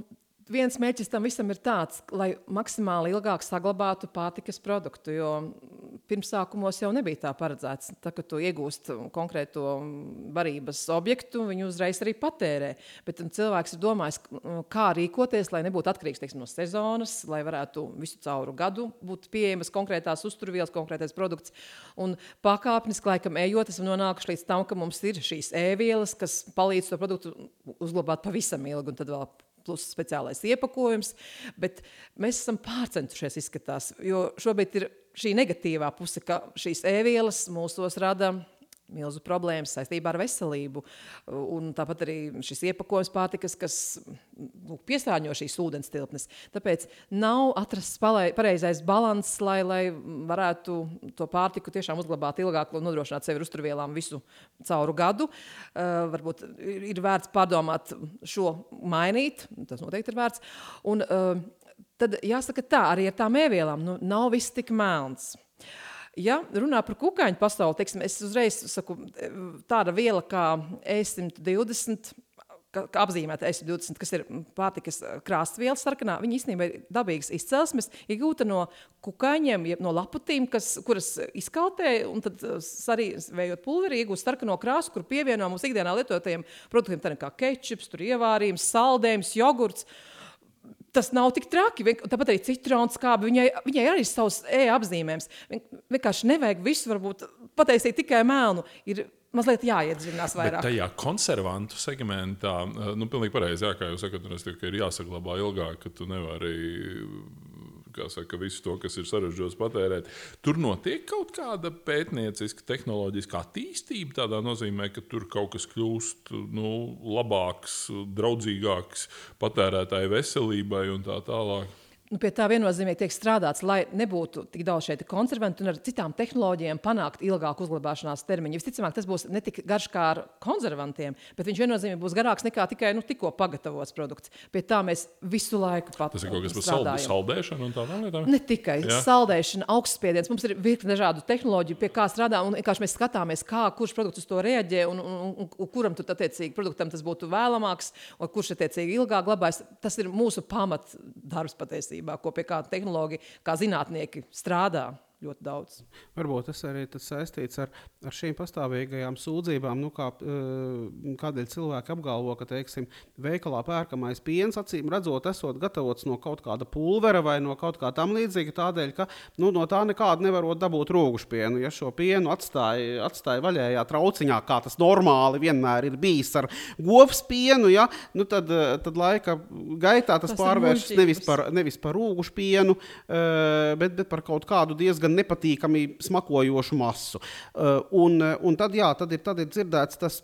viens mērķis tam visam ir tāds, lai maksimāli ilgāk saglabātu pārtikas produktu. Jo pirmsākumos jau nebija tā paredzēts. Tā, kad tu iegūsti konkrēto barības objektu, viņu uzreiz arī patērē. Bet cilvēks ir domājis, kā rīkoties, lai nebūtu atkarīgs teiksim, no sezonas, lai varētu visu cauru gadu būt pieejamas konkrētās uzturvielas, konkrētais produkts. Un pakāpeniski, laikam, ejot, esam nonākuši līdz tam, ka mums ir šīs ēvielas, kas palīdz to produktu uzglabāt pavisam ilgi un tad vēl plus speciālais iepakojums. Bet mēs esam pārcentušies, izskatās, jo šobrīd ir šī negatīvā puse, ka šīs ēvielas mūsos rada milzu problēmas saistībā ar veselību. Un tāpat arī šis iepakojums pārtikas, kas nu, piesārņo šīs ūdens tilpnes. Tāpēc nav atrasts pareizais līdzsvars, lai, lai varētu to pārtiku tiešām uzglabāt ilgāk un nodrošināt sevi uzturvielām visu cauru gadu. Uh, varbūt ir vērts pārdomāt šo mainīt, tas noteikti ir vērts. Un, uh, tad jāsaka tā, arī ar tām ēvielām nu, nav viss tik melns. Ja runā par kukaiņu pasauli, teiksim, es uzreiz saku, tāda viela kā E120 ka, ka apzīmēta S20, kas ir pārtikas krāstvielas sarkanā, viņa īstenībā ir dabīgas izcelsmes, iegūta no kukaiņiem, no laputīm, kas, kuras izkaltē un tad sarīvējot pulveri, iegūst sarkano krāsu, kur pievieno mums ikdienā lietotajiem produktiem, tādiem kā kečups, ievārījums, saldējums, jogurts. Tas nav tik traki. Tāpat arī citrons skābi, viņai, viņai arī ir savs e-apzīmējums. Vienkārši nevajag visu varbūt pataisīt tikai melnu. Ir mazliet jāiedziļinās vairāk. Bet tajā konservantu segmentā, nu, pilnīgi pareizi, jā, kā jūs sakat, ka ir jāsaglabā ilgāk, ka tu nevari saka, visu to, kas ir sarežģīts patērēt. Tur notiek kaut kāda pētnieciska, tehnoloģiska attīstība. Tādā nozīmē, ka tur kaut kas kļūst nu, labāks, draudzīgāks patērētāju veselībai un tā tālāk nu, pie tā viennozīmīgi tiek strādāts, lai nebūtu tik daudz šeit konservantu un ar citām tehnoloģijām panākt ilgāku uzglabāšanās termiņu. Visticamāk, tas būs ne tik garš kā ar konservantiem, bet viņš viennozīmīgi būs garāks nekā tikai nu, tikko pagatavots produkts. Pie tā mēs visu laiku pat Tas ir kaut kas par saldēšanu un tādām lietām? Ne tikai Jā. saldēšana, augstspiediens. Mums ir virkni dažādu tehnoloģiju, pie kā strādā, un vienkārši mēs skatāmies, kā kurš produkts uz to reaģē un, un, un, un kuram tad attiecīgi produktam tas būtu vēlamāks, un kurš attiecīgi ilgāk glabājas. Tas ir mūsu pamatdarbs patiesībā attīstībā, ko pie kāda tehnoloģija, kā zinātnieki strādā ļoti daudz. Varbūt tas arī saistīts ar, ar šīm pastāvīgajām sūdzībām, nu, kā, eh, kādēļ cilvēki apgalvo, ka teiksim, veikalā pērkamais piens acīm redzot, esot gatavots no kaut kāda pulvera vai no kaut kā tam līdzīga, tādēļ, ka nu, no tā nekādu nevarot dabūt rūgušpienu. Ja šo pienu atstāja, atstāja vaļējā trauciņā, kā tas normāli vienmēr ir bijis ar govs pienu, ja, nu, tad, tad laika gaitā tas, tas pārvēršas nevis par, nevis par rūgušpienu, eh, bet, bet par kaut kādu diezgan nepatīkami smakojošu masu. Uh, un, un tad, jā, tad, ir, tad ir dzirdēts tas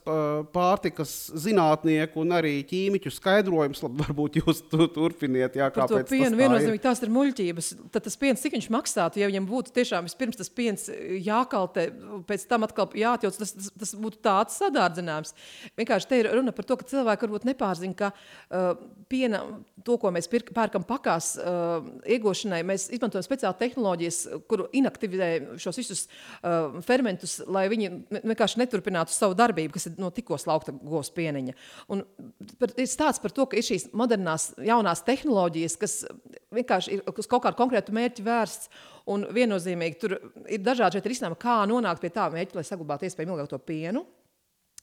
pārtikas zinātnieku un arī ķīmiķu skaidrojums. Labi, varbūt jūs tu, turpiniet, jā, kā pēc piena viennozīmīgi tās ir muļķības. Tad tas piens, cik viņš maksātu, ja viņam būtu tiešām vispirms tas piens jākaltē, pēc tam atkal jāatjauc, tas, tas, tas būtu tāds sadārdzinājums. Vienkārši te ir runa par to, ka cilvēki varbūt nepārzina, ka uh, piena, to, ko mēs pirk, pērkam pakās uh, iegūšanai, mēs izmantojam speciāli tehnoloģijas, kuru inaktivizē šos visus uh, fermentus, lai viņi vienkārši neturpinātu savu darbību, kas ir no tikko slaukta govs pieniņa. Un par, ir stāsts par to, ka ir šīs modernās, jaunās tehnoloģijas, kas vienkārši ir uz kaut kādu konkrētu mērķu vērsts. Un viennozīmīgi tur ir dažādi risinājumi, kā nonākt pie tā mērķa, lai saglabātu iespējami ilgāk to pienu.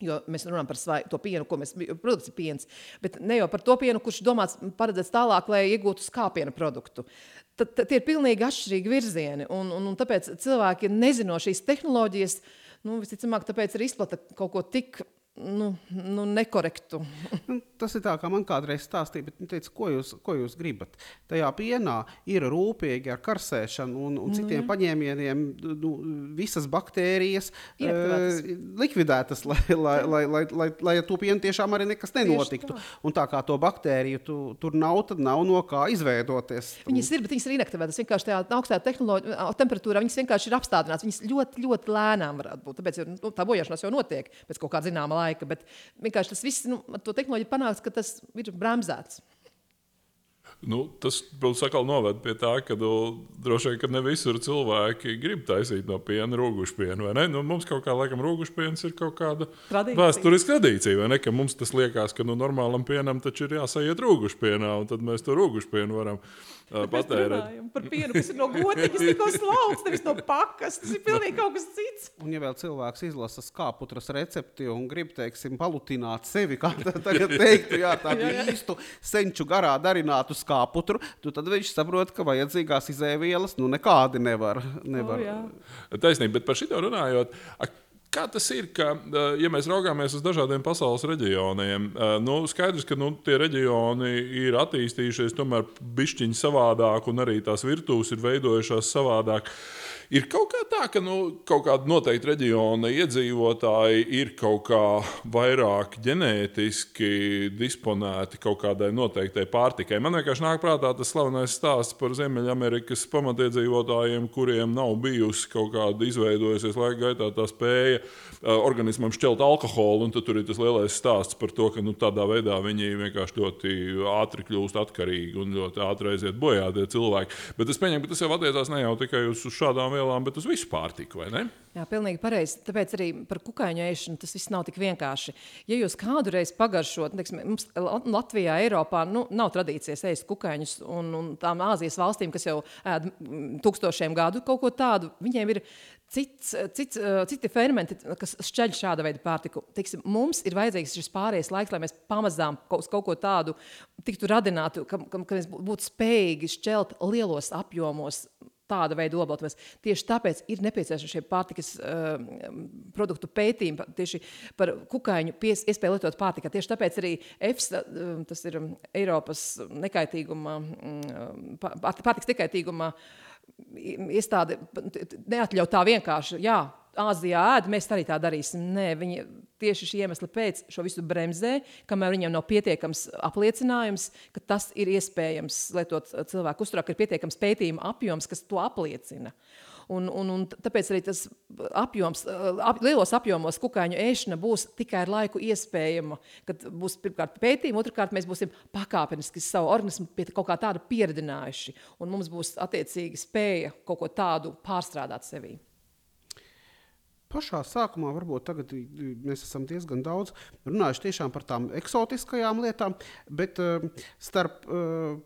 Jo mēs runājam par svai, to pienu, ko mēs produkts ir piens, bet ne jau par to pienu, kurš domāts paredzēts tālāk, lai iegūtu skāpienu produktu. Tad, tad tie ir pilnīgi atšķirīgi virzieni, un, un, un tāpēc cilvēki nezino šīs tehnoloģijas, nu, visticamāk, tāpēc ir izplata kaut ko tik nu, nu, nekorektu. nu, tas ir tā, kā man kādreiz stāstīja, bet viņi teica, ko jūs, ko jūs gribat. Tajā pienā ir rūpīgi ar karsēšanu un, un nu, citiem jā. paņēmieniem nu, visas baktērijas uh, likvidētas, lai, lai, lai, lai, lai, lai to pienu tiešām arī nekas nenotiktu. Tā. Un tā kā to baktēriju tu, tur nav, tad nav no kā izveidoties. Viņas ir, bet viņas ir inaktivētas. Vienkārši tajā augstā temperatūrā viņas vienkārši ir apstādinātas. Viņas ļoti, ļoti lēnām varētu būt. Tāpēc nu, tā bojāšanās jau notiek pēc kaut kāda zināma laika laika. Bet vienkārši tas viss, nu, to tehnoloģiju panāks, ka tas ir bremzēts. Nu, tas atkal noved pie tā, ka nu, droši vien ka ne visur cilvēki grib taisīt no piena rūgušpienu. Nu, mums kaut kā laikam rūgušpiens ir kaut kāda vēsturiska tradīcija, vai ne? Ka mums tas liekas, ka nu, normālam pienam taču ir jāsajiet rūgušpienā, un tad mēs to rūgušpienu varam patērēt. Par pienu, kas ir no gotiņas, tikko slauks, nevis no pakas. Tas ir pilnīgi kaut kas cits. Un ja vēl cilvēks izlasa skāputras recepti un grib, teiksim, palutināt sevi, kā tagad teiktu, jā, tādu īstu senču garā darinātu skāputru kāputru, tad viņš saprot, ka vajadzīgās izēvielas nu, nekādi nevar. nevar. Oh, Taisnība, bet par šito runājot. Kā tas ir, ka, ja mēs raugāmies uz dažādiem pasaules reģioniem, nu, skaidrs, ka nu, tie reģioni ir attīstījušies tomēr bišķiņi savādāk, un arī tās virtuves ir veidojušās savādāk. Ir kaut kā tā, ka nu, kaut kāda noteikta reģiona iedzīvotāji ir kaut kā vairāk ģenētiski disponēti kaut kādai noteiktai pārtikai. Man vienkārši nāk prātā tas slavenais stāsts par Ziemeļamerikas pamatiedzīvotājiem, kuriem nav bijusi kaut kāda izveidojusies laika gaitā tā spēja organismam šķelt alkoholu. Tur ir tas lielais stāsts par to, ka nu, tādā veidā viņi vienkārši ļoti ātri kļūst atkarīgi un ļoti ātri aiziet bojā tie cilvēki. Bet es pieņemu, ka tas jau attiecās ne jau tikai uz šādām vielām, bet uz visu pārtiku, vai ne? Jā, pilnīgi pareizi. Tāpēc arī par kukaiņu ēšanu tas viss nav tik vienkārši. Ja jūs kādreiz pagaršot, teiksim, mums Latvijā, Eiropā nu, nav tradīcijas ēst kukaiņus, un, un tām Āzijas valstīm, kas jau ēd tūkstošiem gadu kaut ko tādu, viņiem ir cits, cits, citi fermenti, kas šķeļ šāda veida pārtiku. Teiksim, mums ir vajadzīgs šis pārējais laiks, lai mēs pamazām kaut, kaut ko tādu tiktu radinātu, ka, ka, ka mēs būtu spējīgi šķelt lielos apjomos tāda veida obaltumvies. Tieši tāpēc ir nepieciešami šie pārtikas uh, produktu pētījumi tieši par kukaiņu pies, iespēju lietot pārtikā. Tieši tāpēc arī EFSA, uh, tas ir Eiropas nekaitīguma, uh, pārtikas nekaitīguma iestāde, neatļauj tā vienkārši. Jā, Āzijā ēd, mēs arī tā darīsim. Nē, viņi tieši šī iemesla pēc šo visu bremzē, kamēr viņam nav pietiekams apliecinājums, ka tas ir iespējams lietot cilvēku uzturā, ka ir pietiekams pētījuma apjoms, kas to apliecina. Un, un, un tāpēc arī tas apjoms, ap, lielos apjomos kukaiņu ēšana būs tikai ar laiku iespējama. Kad būs pirmkārt pētījumi, otrkārt mēs būsim pakāpeniski savu organismu pie kaut kā tāda pieredzinājuši. Un mums būs attiecīgi spēja kaut ko tādu pārstrādāt sevī pašā sākumā varbūt tagad mēs esam diezgan daudz runājuši par tām eksotiskajām lietām, bet uh, starp uh,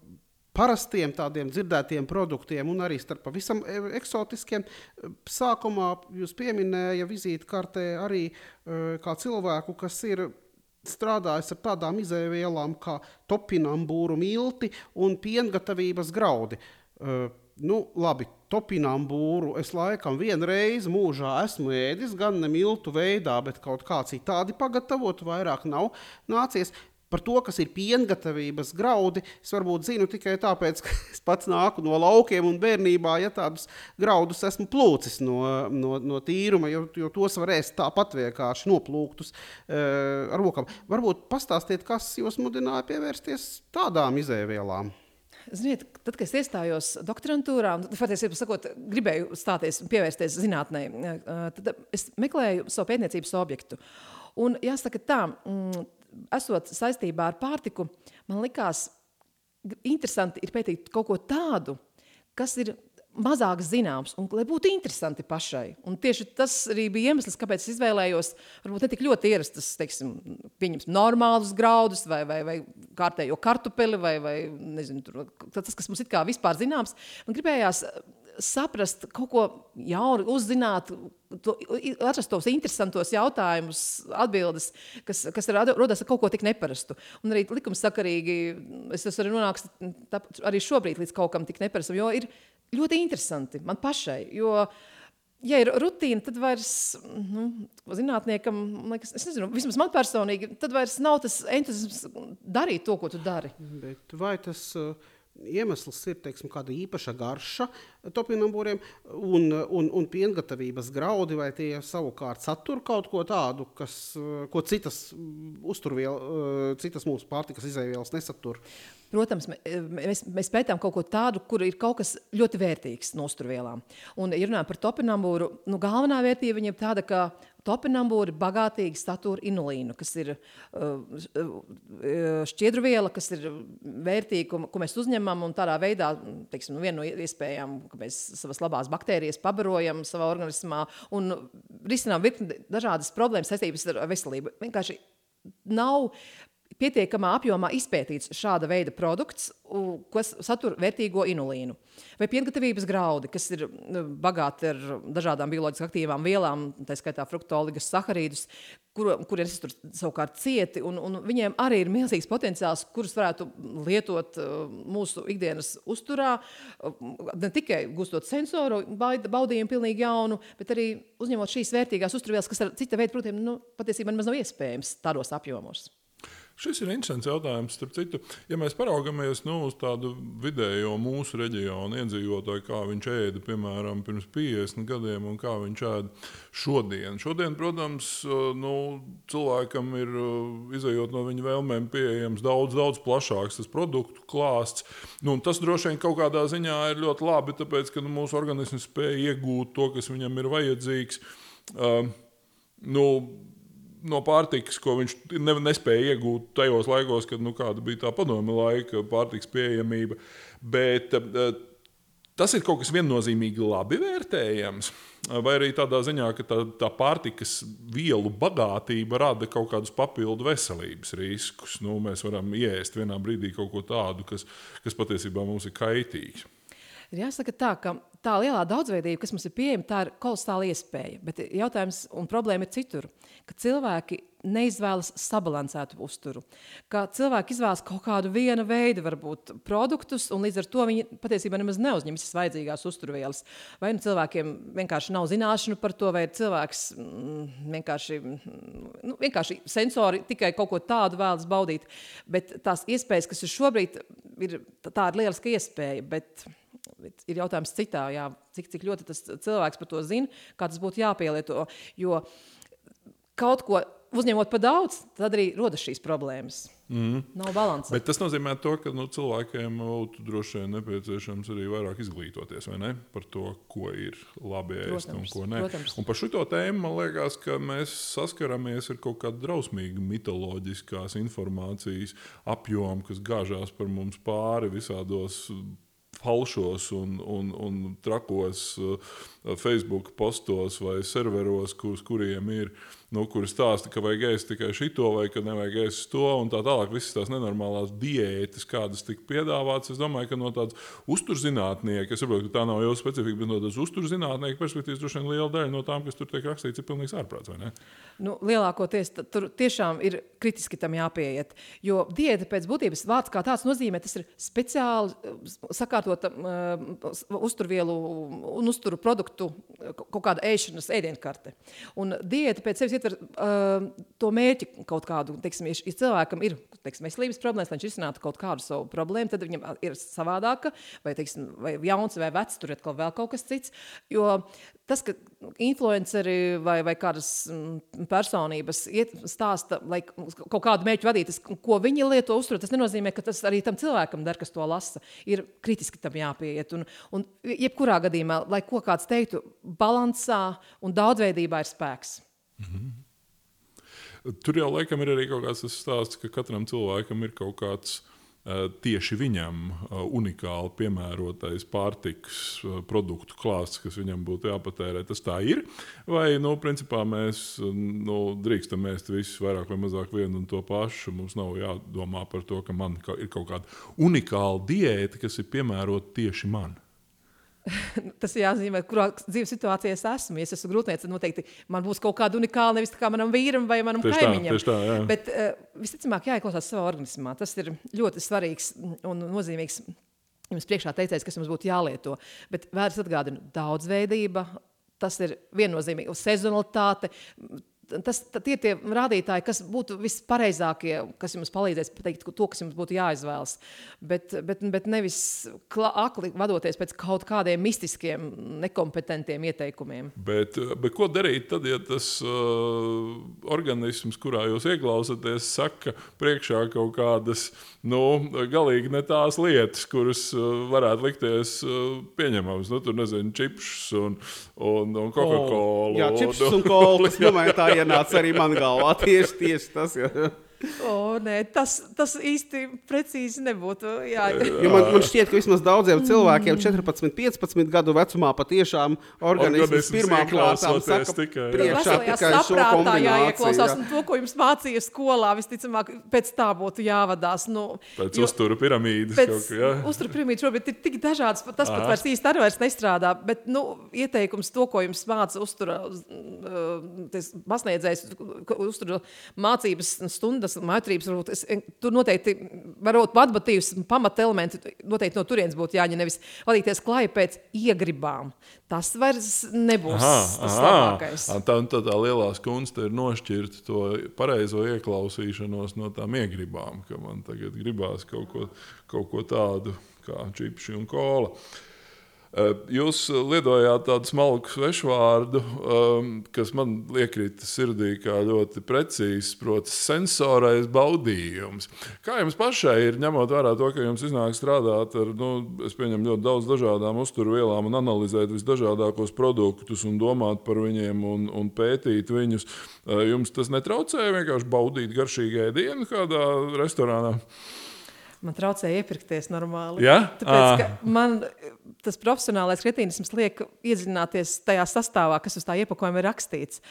parastiem tādiem dzirdētiem produktiem un arī starp pavisam eksotiskiem. Sākumā jūs pieminējāt vizītkartē arī uh, kā cilvēku, kas ir strādājis ar tādām izēvielām kā topinambūru milti un piengatavības graudi. Uh, nu, labi, topinām būru es laikam vienreiz mūžā esmu ēdis, gan ne miltu veidā, bet kaut kā citādi pagatavot, vairāk nav nācies. Par to, kas ir piengatavības graudi, es varbūt zinu tikai tāpēc, ka es pats nāku no laukiem un bērnībā, ja tādus graudus esmu plūcis no, no, no tīruma, jo, jo tos var ēst tāpat vienkārši noplūktus uh, ar rokām. Varbūt pastāstiet, kas jūs mudināja pievērsties tādām izēvielām. Ziniet, tad, kad es iestājos doktorantūrā, un patiesībā sakot, gribēju stāties un pievērsties zinātnē, eh, tad es meklēju savu pētniecības objektu. Un jāsaka tā, mm, esot saistībā ar pārtiku, man likās interesanti ir pētīt kaut ko tādu, kas ir mazāk zināms un lai būtu interesanti pašai. Un tieši tas arī bija iemesls, kāpēc es izvēlējos varbūt ne tik ļoti ierastas, teiksim, normālus graudus vai, vai, vai kārtējo kartupeli vai, vai nezinu, tur, tas, kas mums ir kā vispār zināms. Man gribējās saprast kaut ko jaunu, uzzināt, to, atrast tos interesantos jautājumus, atbildes, kas, kas rodas ar kaut ko tik neparastu. Un arī likumsakarīgi es esmu arī nonācis tā, arī šobrīd līdz kaut kam tik neparastam, jo ir ļoti interesanti man pašai. Jo, ja ir rutīna, tad vairs nu, zinātniekam, liekas, es nezinu, vismaz man personīgi, tad vairs nav tas entuziasms darīt to, ko tu dari. Bet vai tas uh, iemesls ir teiksim, kāda īpaša garša topinambūriem un, un, un piengatavības graudi, vai tie savukārt satur kaut ko tādu, kas, ko citas, uzturviel, citas mūsu pārtikas izēvielas nesatur? Protams, mēs, mēs pētām kaut ko tādu, kur ir kaut kas ļoti vērtīgs no uzturvielām. Un, ja runājam par topinambūru, nu, galvenā vērtība viņam tāda, ka topinambūri bagātīgi satura inulīnu, kas ir uh, šķiedrviela, kas ir vērtīga, ko, ko mēs uzņemam un tādā veidā, teiksim, nu, viena no iespējām, ka mēs savas labās baktērijas pabarojam savā organismā un risinām virkni dažādas problēmas saistības ar veselību. Vienkārši nav pietiekamā apjomā izpētīts šāda veida produkts, kas satur vērtīgo inulīnu. Vai piengatavības graudi, kas ir nu, bagāti ar dažādām bioloģiski aktīvām vielām, tā skaitā fruktoligas, saharīdus, kur, kuriem tur savukārt cieti, un, un viņiem arī ir milzīgs potenciāls, kurus varētu lietot mūsu ikdienas uzturā, ne tikai gūstot sensoru baudījumu pilnīgi jaunu, bet arī uzņemot šīs vērtīgās uzturvielas, kas ar cita veida produktiem nu, patiesībā nemaz nav iespējams tādos apjomos. Šis ir interesants jautājums. Starp citu, ja mēs paraugāmies nu, uz tādu vidējo mūsu reģionu iedzīvotāju, kā viņš ēda piemēram pirms 50 gadiem un kā viņš ēda šodien. Šodien, protams, nu, cilvēkam ir izējot no viņa vēlmēm pieejams daudz, daudz plašāks tas produktu klāsts. Nu, tas droši vien kaut kādā ziņā ir ļoti labi, tāpēc ka nu, mūsu organisms spēj iegūt to, kas viņam ir vajadzīgs. Uh, nu, no pārtikas, ko viņš ne, nespēja iegūt tajos laikos, kad nu, bija tā padomju laika pārtikas pieejamība. Bet uh, tas ir kaut kas viennozīmīgi labi vērtējams. Vai arī tādā ziņā, ka tā, tā pārtikas vielu bagātība rada kaut kādus papildu veselības riskus. Nu, mēs varam iest vienā brīdī kaut ko tādu, kas, kas patiesībā mums ir kaitīgs. Ir jāsaka tā, ka tā lielā daudzveidība, kas mums ir pieejama, tā ir kolosāla iespēja. Bet jautājums un problēma ir citur, ka cilvēki neizvēlas sabalansētu uzturu. Ka cilvēki izvēlas kaut kādu viena veida, varbūt produktus, un līdz ar to viņi patiesībā nemaz neuzņem visas vajadzīgās uzturvielas. Vai nu cilvēkiem vienkārši nav zināšanu par to, vai cilvēks mm, vienkārši, nu, vienkārši sensori tikai kaut ko tādu vēlas baudīt. Bet tās iespējas, kas ir šobrīd, ir tā ir lieliska iespēja. Bet ir jautājums citā, jā, cik, cik ļoti tas cilvēks par to zina, kā tas būtu jāpielieto. Jo kaut ko uzņemot par daudz, tad arī rodas šīs problēmas. Mm. Nav balanss. Bet tas nozīmē, to, ka nu, cilvēkiem būtu droši vien nepieciešams arī vairāk izglītoties ne? par to, ko ir labi ēst un ko nē. Protams. Un par šo tēmu man liekas, ka mēs saskaramies ar kaut kādu drausmīgu mitoloģiskās informācijas apjomu, kas gāžās par mums pāri visādos falšos un, un, un trakos uh, Facebook postos vai serveros, kurus kuriem ir nu, kuri stāsta, ka vajag ēst tikai šito, vai ka nevajag ēst to, un tā tālāk. Visas tās nenormālās diētas, kādas tika piedāvātas, es domāju, ka no tādas uzturzinātnieka, es saprotu, ka tā nav jau specifika, bet no tādas uzturzinātnieka perspektīvas droši vien liela daļa no tām, kas tur tiek rakstīts, ir pilnīgs ārprāts. Nu, lielākoties tur tiešām ir kritiski tam jāpieiet, jo diēta pēc būtības vārds kā tāds nozīmē, tas ir speciāli sakārtot izmantota uh, uzturvielu un uzturu produktu kaut kāda ēšanas ēdienkarte. Un diēta pēc sevis ietver uh, to mērķi kaut kādu, teiksim, ja cilvēkam ir teiksim, veselības problēmas, lai viņš risinātu kaut kādu savu problēmu, tad viņam ir savādāka, vai, teiksim, vai jauns vai vecs, tur ir vēl kaut kas cits. Jo tas, ka influenceri vai, vai kādas mm, personības iet, stāsta, lai kaut kādu mērķu vadītas, ko viņi lieto uzturēt, tas nenozīmē, ka tas arī tam cilvēkam der, kas to lasa. Ir kritiski tam jāpieiet. Un, un jebkurā gadījumā, lai ko kāds teiktu, balansā un daudzveidībā ir spēks. Mm -hmm. Tur jau laikam ir arī kaut kāds stāsts, ka katram cilvēkam ir kaut kāds tieši viņam eh, unikāli piemērotais pārtiks eh, produktu klāsts, kas viņam būtu jāpatērē. Tas tā ir. Vai nu, principā mēs nu, drīkstam ēst visus vairāk vai mazāk vienu un to pašu. Mums nav jādomā par to, ka man ir kaut kāda unikāla diēta, kas ir piemērota tieši man. Tas jāzīmē, kurā dzīves situācijā es esmu. Ja es esmu grūtniece, tad noteikti man būs kaut kāda unikāla, nevis kā manam vīram vai manam tieši kaimiņam. Tā, tā, jā. Bet uh, visticamāk, jāieklausās savā organismā. Tas ir ļoti svarīgs un nozīmīgs. Jums priekšā teicējis, kas jums būtu jālieto. Bet vērts atgādina daudzveidība, tas ir viennozīmīgi sezonalitāte, tas tie ir tie rādītāji, kas būtu vispareizākie, kas jums palīdzēs pateikt to, kas jums būtu jāizvēlas. Bet, bet, bet nevis akli vadoties pēc kaut kādiem mistiskiem, nekompetentiem ieteikumiem. Bet, bet ko darīt tad, ja tas uh, organisms, kurā jūs ieklausāties, saka priekšā kaut kādas nu, galīgi ne tās lietas, kuras uh, varētu likties uh, pieņemamas? Nu, tur nezinu, čipsus un, un, un Coca-Cola. Jā, čipsus un kolas. Domāju, tā ienāca arī man galvā. Tieši, tieši tas. Jā. O, nē, tas, tas īsti precīzi nebūtu. Jā. Jo man, man šķiet, ka vismaz daudziem cilvēkiem 14, 15 gadu vecumā patiešām organisms pirmā kārtām saka, tikai, priekšā tikai kombināciju. Jāieklausās, jā. un to, ko jums mācīja skolā, visticamāk, pēc tā būtu jāvadās. Nu, pēc jo, uzturu piramīdas. Pēc uzturu piramīdas šobrīd ir tik dažādas, tas Aha. pat vairs īsti arī vairs nestrādā, bet, nu, ieteikums to, ko jums māca uztura, uh, masniedzējs, uztura mācības stundas, tas maitrības, varbūt, es, tur noteikti varbūt atbatījus pamata elementi, noteikti no turienes būtu jāņem nevis vadīties klāja pēc iegribām. Tas vairs nebūs aha, tas aha. labākais. Tā, tā, tā lielā skunsta ir nošķirt to pareizo ieklausīšanos no tām iegribām, ka man tagad gribās kaut ko, kaut ko tādu kā čipši un kola. Uh, Eh, jūs lietojāt tādu smalku svešvārdu, kas man iekrita sirdī kā ļoti precīzs, proti, sensorais baudījums. Kā jums pašai ir, ņemot vērā to, ka jums iznāk strādāt ar, nu, es pieņemu, ļoti daudz dažādām uzturvielām un analizēt visdažādākos produktus un domāt par viņiem un, un pētīt viņus, jums tas netraucēja vienkārši baudīt garšīgu ēdienu kādā restorānā? Man traucēja iepirkties normāli. Ja? Tāpēc, man tas profesionālais kretīnisms liek iedziļināties tajā sastāvā, kas uz tā iepakojuma ir rakstīts.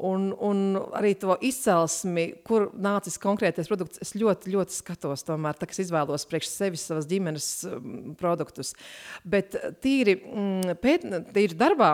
Un, un arī to izcelsmi, kur nācis konkrētais produkts, es ļoti, ļoti skatos. Tomēr, tā, es izvēlos priekš sevis savas ģimenes um, produktus. Bet tīri, mm, pēt, tīri darbā,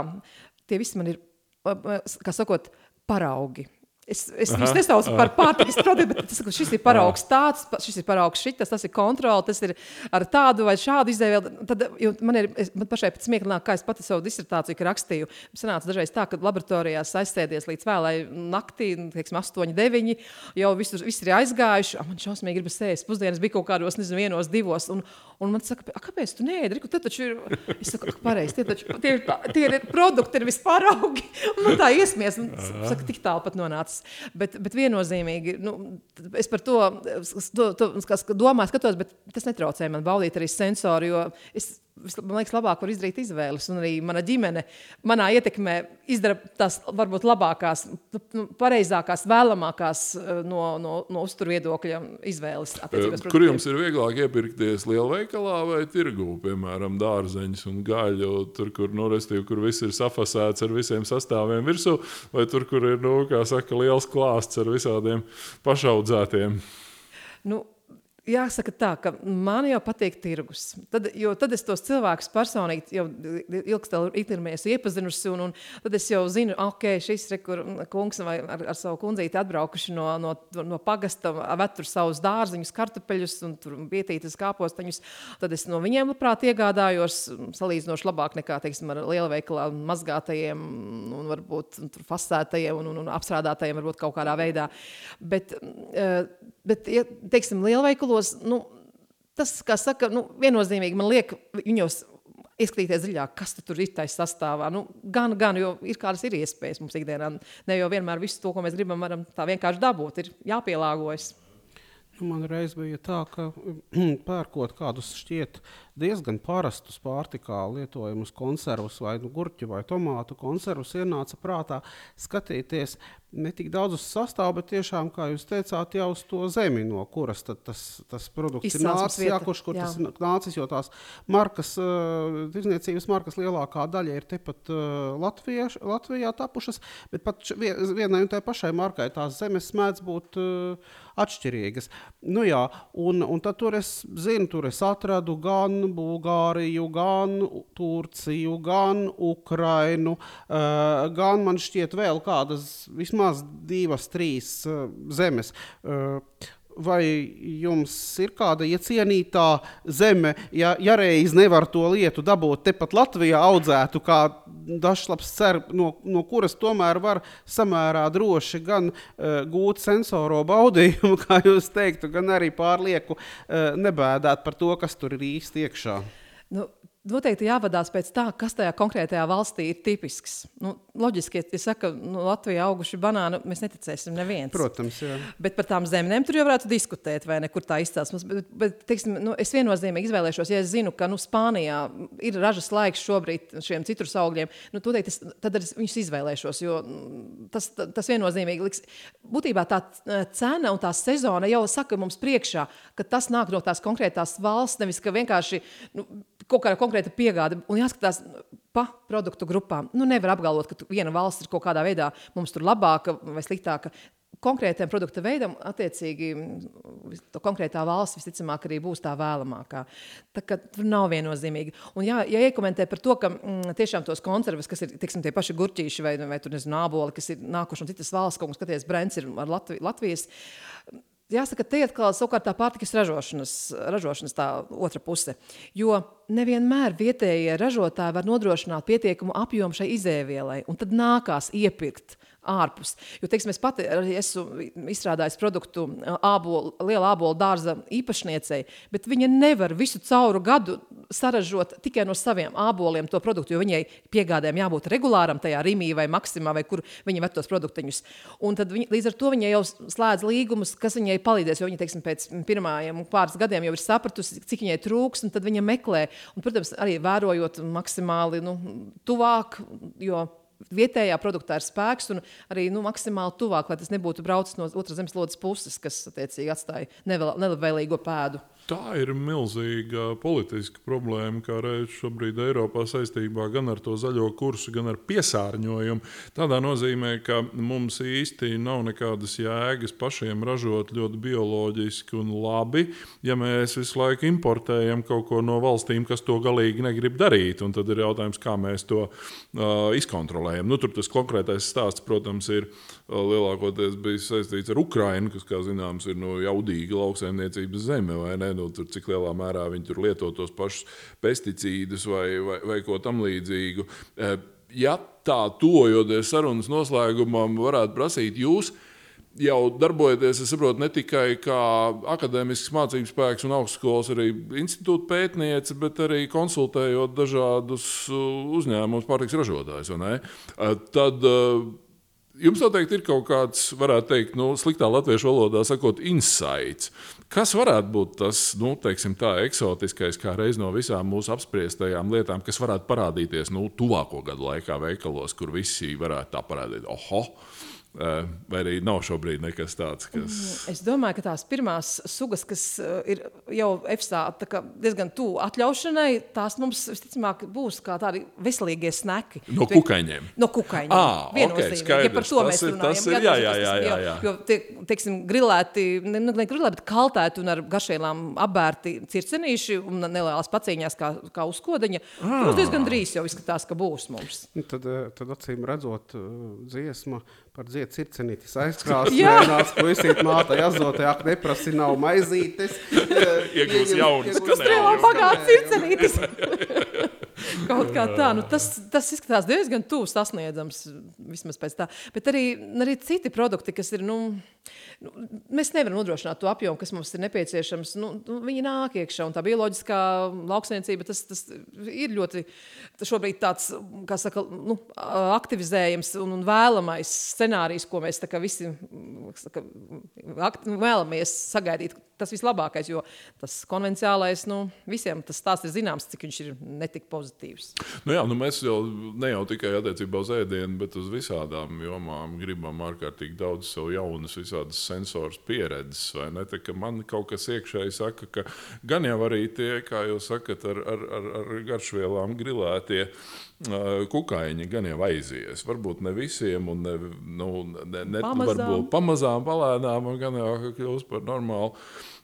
tie visi man ir, kā sakot, paraugi. Es, es viņus nesaucu par pārtikas produktu, bet tas, šis ir paraugs tāds, šis ir paraugs šitas, tas ir kontrole, tas ir ar tādu vai šādu izdevēju. Tad man ir, es, man pašai pēc smieklīgi, kā es pati savu disertāciju rakstīju, sanāca dažreiz tā, ka laboratorijās aizsēdies līdz vēlai naktī, teiksim, 8, 9, jau visur, visi ir aizgājuši, man šausmīgi gribas ēst, pusdienas bija kaut kādos, nezinu, vienos, divos, un, un man saka, kāpēc tu neēdi, Riku, te taču ir, es saku, pareizi, tie taču, tie, tie ir produkti, ir visparaugi, un man tā iesmies, un saka, tik tālu pat nonācis. Bet, bet viennozīmīgi nu, es par to, to, to domāju, skatos, bet tas netraucē man baudīt arī sensoru. Jo es man liekas, labāk var izdarīt izvēles. Un arī mana ģimene, manā ietekmē, izdara tās varbūt labākās, nu, pareizākās, vēlamākās eh, no, no, no uzturu viedokļa izvēles. Kur jums ir vieglāk iepirkties lielveikalā vai tirgū, piemēram, dārzeņus un gaļu, tur, kur, nu, restīvi, kur viss ir safasēts ar visiem sastāviem virsū, vai tur, kur ir, nu, kā saka, liels klāsts ar visādiem pašaudzētiem? Nu, Jāsaka tā, ka man jau patīk tirgus. Tad, jo tad es tos cilvēkus personīgi jau ilgstoši esmu iepazinusi, un, un tad es jau zinu, ok, šis ir kungs vai ar, ar savu kundzīti atbraukuši no, no, no pagasta, vetur savus dārziņus, kartupeļus un vietītas kāpostaņus. Tad es no viņiem labprāt iegādājos salīdzinoši labāk nekā, teiksim, ar lielveikalā mazgātajiem un varbūt fasētajiem un, un, un apstrādātajiem varbūt kaut kādā veidā. Bet, uh, bet ja, teiksim, lielveikalos, nu, tas, kā saka, nu, viennozīmīgi man liek viņos ieskatīties dziļāk, kas tur ir tajā sastāvā. Nu, gan, gan, jo ir kādas ir iespējas mums ikdienā. Ne jau vienmēr visu to, ko mēs gribam, varam tā vienkārši dabūt. Ir jāpielāgojas. Nu, man reiz bija tā, ka pērkot kādus šķiet diezgan parastus pārtikā lietojamus konservus, vai nu, gurķu vai tomātu konservus, ienāca prātā skatīties ne tik daudz uz sastāvu, bet tiešām, kā jūs teicāt, jau uz to zemi, no kuras tas, tas produkts Izcelsmes ir nācis. Jā, kurš kur jā. tas nācis, jo tās markas, tirdzniecības markas lielākā daļa ir tepat uh, Latvijā, Latvijā tapušas, bet pat vienai un tai pašai markai tās zemes mēdz būt atšķirīgas. Nu, jā, un, un tad tur es zinu, tur es atradu gan Bulgāriju, gan Turciju, gan Ukrainu, uh, gan man šķiet vēl kādas, vismaz divas, trīs uh, zemes. Vai jums ir kāda iecienītā zeme, ja, ja reiz nevar to lietu dabūt tepat Latvijā, audzētu kā dažslaps cer, no, no kuras tomēr var samērā droši gan uh, gūt sensoro baudījumu, kā jūs teiktu, gan arī pārlieku uh, nebēdāt par to, kas tur ir īsti iekšā? Nu, Noteikti jāvadās pēc tā, kas tajā konkrētajā valstī ir tipisks. Nu, loģiski, ja saka, ka nu, Latvijā auguši banāni, mēs neticēsim neviens. Protams, jā. Bet par tām zemēm tur jau varētu diskutēt, vai ne, kur tā izcelsmes. Bet, bet teiksim, nu, es viennozīmīgi izvēlēšos, ja es zinu, ka nu, Spānijā ir ražas laiks šobrīd šiem citrus augļiem, nu, tad es, tad es viņus izvēlēšos. Jo mm, tas, tas viennozīmīgi liks. Būtībā tā cena un tā sezona jau saka mums priekšā, ka tas nāk no tās konkrētās valsts, nevis ka vienkārši nu, kaut kāda konkrēta piegāde un jāskatās. Pa produktu grupām. Nu, nevar apgalvot, ka viena valsts ir kaut kādā veidā mums tur labāka vai sliktāka konkrētam produkta veidam, attiecīgi, konkrētā valsts visticamāk arī būs tā vēlamākā. Tā kā tur nav viennozīmīgi. Un, jā, ja iekomentē par to, ka mm, tiešām tos konservus, kas ir tiksim, tie paši gurķīši vai, vai tur, nezinu, āboli, kas ir nākuši no citas valsts, kaut kas skaties, Brents ir ar Latvi, Latvijas. Jāsaka, te atkal savukārt tā pārtikas ražošanas, ražošanas tā otra puse. Jo nevienmēr vietējie ražotāji var nodrošināt pietiekamu apjomu šai izēvielai, un tad nākās iepirkt ārpus. Jo, teiksim, es pati esmu izstrādājis produktu ābolu, liela ābolu dārza īpašniecei, bet viņa nevar visu cauru gadu saražot tikai no saviem āboliem to produktu, jo viņai piegādēm jābūt regulāram tajā Rīgā vai Maksimā, vai kur viņa met tos produktiņus. Un tad viņa, līdz ar to viņa jau slēdz līgumus, kas viņai palīdzēs, jo viņa teiksim, pēc pirmajiem pāris gadiem jau ir sapratusi, cik viņai trūks, un tad viņa meklē. Un, protams, arī vērojot maksimāli nu, tuvāk, jo vietējā produktā ir spēks un arī nu, maksimāli tuvāk, lai tas nebūtu braucis no otras zemeslodes puses, kas attiecīgi atstāja nelabvēlīgo pēdu. Tā ir milzīga politiska problēma, kā reiz šobrīd Eiropā saistībā gan ar to zaļo kursu, gan ar piesārņojumu. Tādā nozīmē, ka mums īsti nav nekādas jēgas pašiem ražot ļoti bioloģiski un labi, ja mēs visu laiku importējam kaut ko no valstīm, kas to galīgi negrib darīt. Un tad ir jautājums, kā mēs to uh, izkontrolējam. Nu, tur tas konkrētais stāsts, protams, ir uh, lielākoties bijis saistīts ar Ukrajinu, kas, kā zināms, ir no jaudīga lauksaimniecības zeme. Nu, tur, cik lielā mērā viņi tur lieto tos pašus pesticīdus vai, vai, vai ko tamlīdzīgu. Eh, Ja tā tuvojoties sarunas noslēgumam, varētu prasīt jūs. Jau darbojaties, es saprotu, ne tikai kā akadēmisks mācības spēks un augstskolas, arī institūta pētniece, bet arī konsultējot dažādus uzņēmumus, pārtiks ražotājus. Eh, Tad uh, jums noteikti ir kaut kāds, varētu teikt, nu, sliktā latviešu valodā sakot, insights. Kas varētu būt tas nu, teiksim, tā, eksotiskais, kā reiz no visām mūsu apspriestajām lietām, kas varētu parādīties nu, tuvāko gadu laikā veikalos, kur visi varētu tā parādīt, oho, vai arī nav šobrīd nekas tāds, kas. Es domāju, ka tās pirmās sugas, kas uh, ir jau EFSA diezgan tuvu atļaušanai, tās mums visticamāk būs kā tādi veselīgie sneki. No kukaiņiem. No kukaiņiem. Ah, okay, ja par to tas mēs ir, runājam. Tas ir, jā, jā, jā, jā, jā. Jo, tie, teiksim, grilēti, ne, ne grilēti, bet kaltēti un ar garšvielām apbērti circenīši un nelielās paciņās kā, kā uzkodeņa. Ah. Tas diezgan drīz jau izskatās, ka būs mums. Nu, tad, eh, tad acīm redzot, dziesma par dziedu circenītis aizkrāsnēnās, ko esiet mātai azotē, ak neprasi nav maizītes. Iegūs jaunas kanēļas. Strēlām pagāt circenītis. Kaut kā tā, nu, tas, tas izskatās diezgan tuvu sasniedzams, vismaz pēc tā. Bet arī, arī citi produkti, kas ir, nu, nu, mēs nevaram nodrošināt to apjomu, kas mums ir nepieciešams. Nu, nu, viņi nāk iekšā, un tā bioloģiskā lauksniecība, tas, tas ir ļoti tāds, kā saka, nu, aktivizējams un, un vēlamais scenārijs, ko mēs visi saka, akt, vēlamies sagaidīt. Tas vislabākais, jo tas konvencionālais, nu, visiem tas stāsts ir zināms, cik viņš ir netik pozitīvs. Nu jā, nu mēs jau ne jau tikai attiecībā uz ēdienu, bet uz visādām jomām gribam ārkārtīgi daudz savu jaunas, visādas sensoras pieredzes. Tā, man kaut kas iekšēji saka, ka gan jau arī tie, kā jūs sakat, ar, ar, ar, ar garšvielām grilētie kukaiņi gan jau aizies. Varbūt ne visiem, un ne, nu, ne, ne pamazām. varbūt pamazām, palēnām, gan jau kļūst par normālu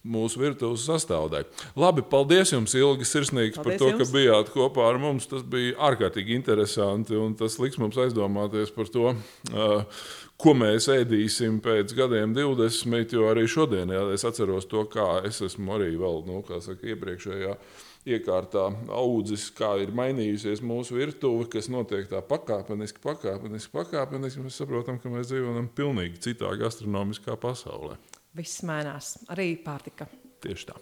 mūsu virtuves sastāvdaļu. Labi, paldies jums, Ilgi, sirsnīgs paldies par to, jums. ka bijāt kopā ar mums. Tas bija ārkārtīgi interesanti, un tas liks mums aizdomāties par to. Uh, ko mēs ēdīsim pēc gadiem, 20, jo arī šodien, ja es atceros to, kā es esmu arī vēl, nu, kā saka, iepriekšējā iekārtā audzis, kā ir mainījusies mūsu virtuve, kas notiek tā pakāpeniski, pakāpeniski, pakāpeniski. Mēs saprotam, ka mēs dzīvojam pilnīgi citā gastronomiskā pasaulē. Viss mainās, arī pārtika. Tieši tā.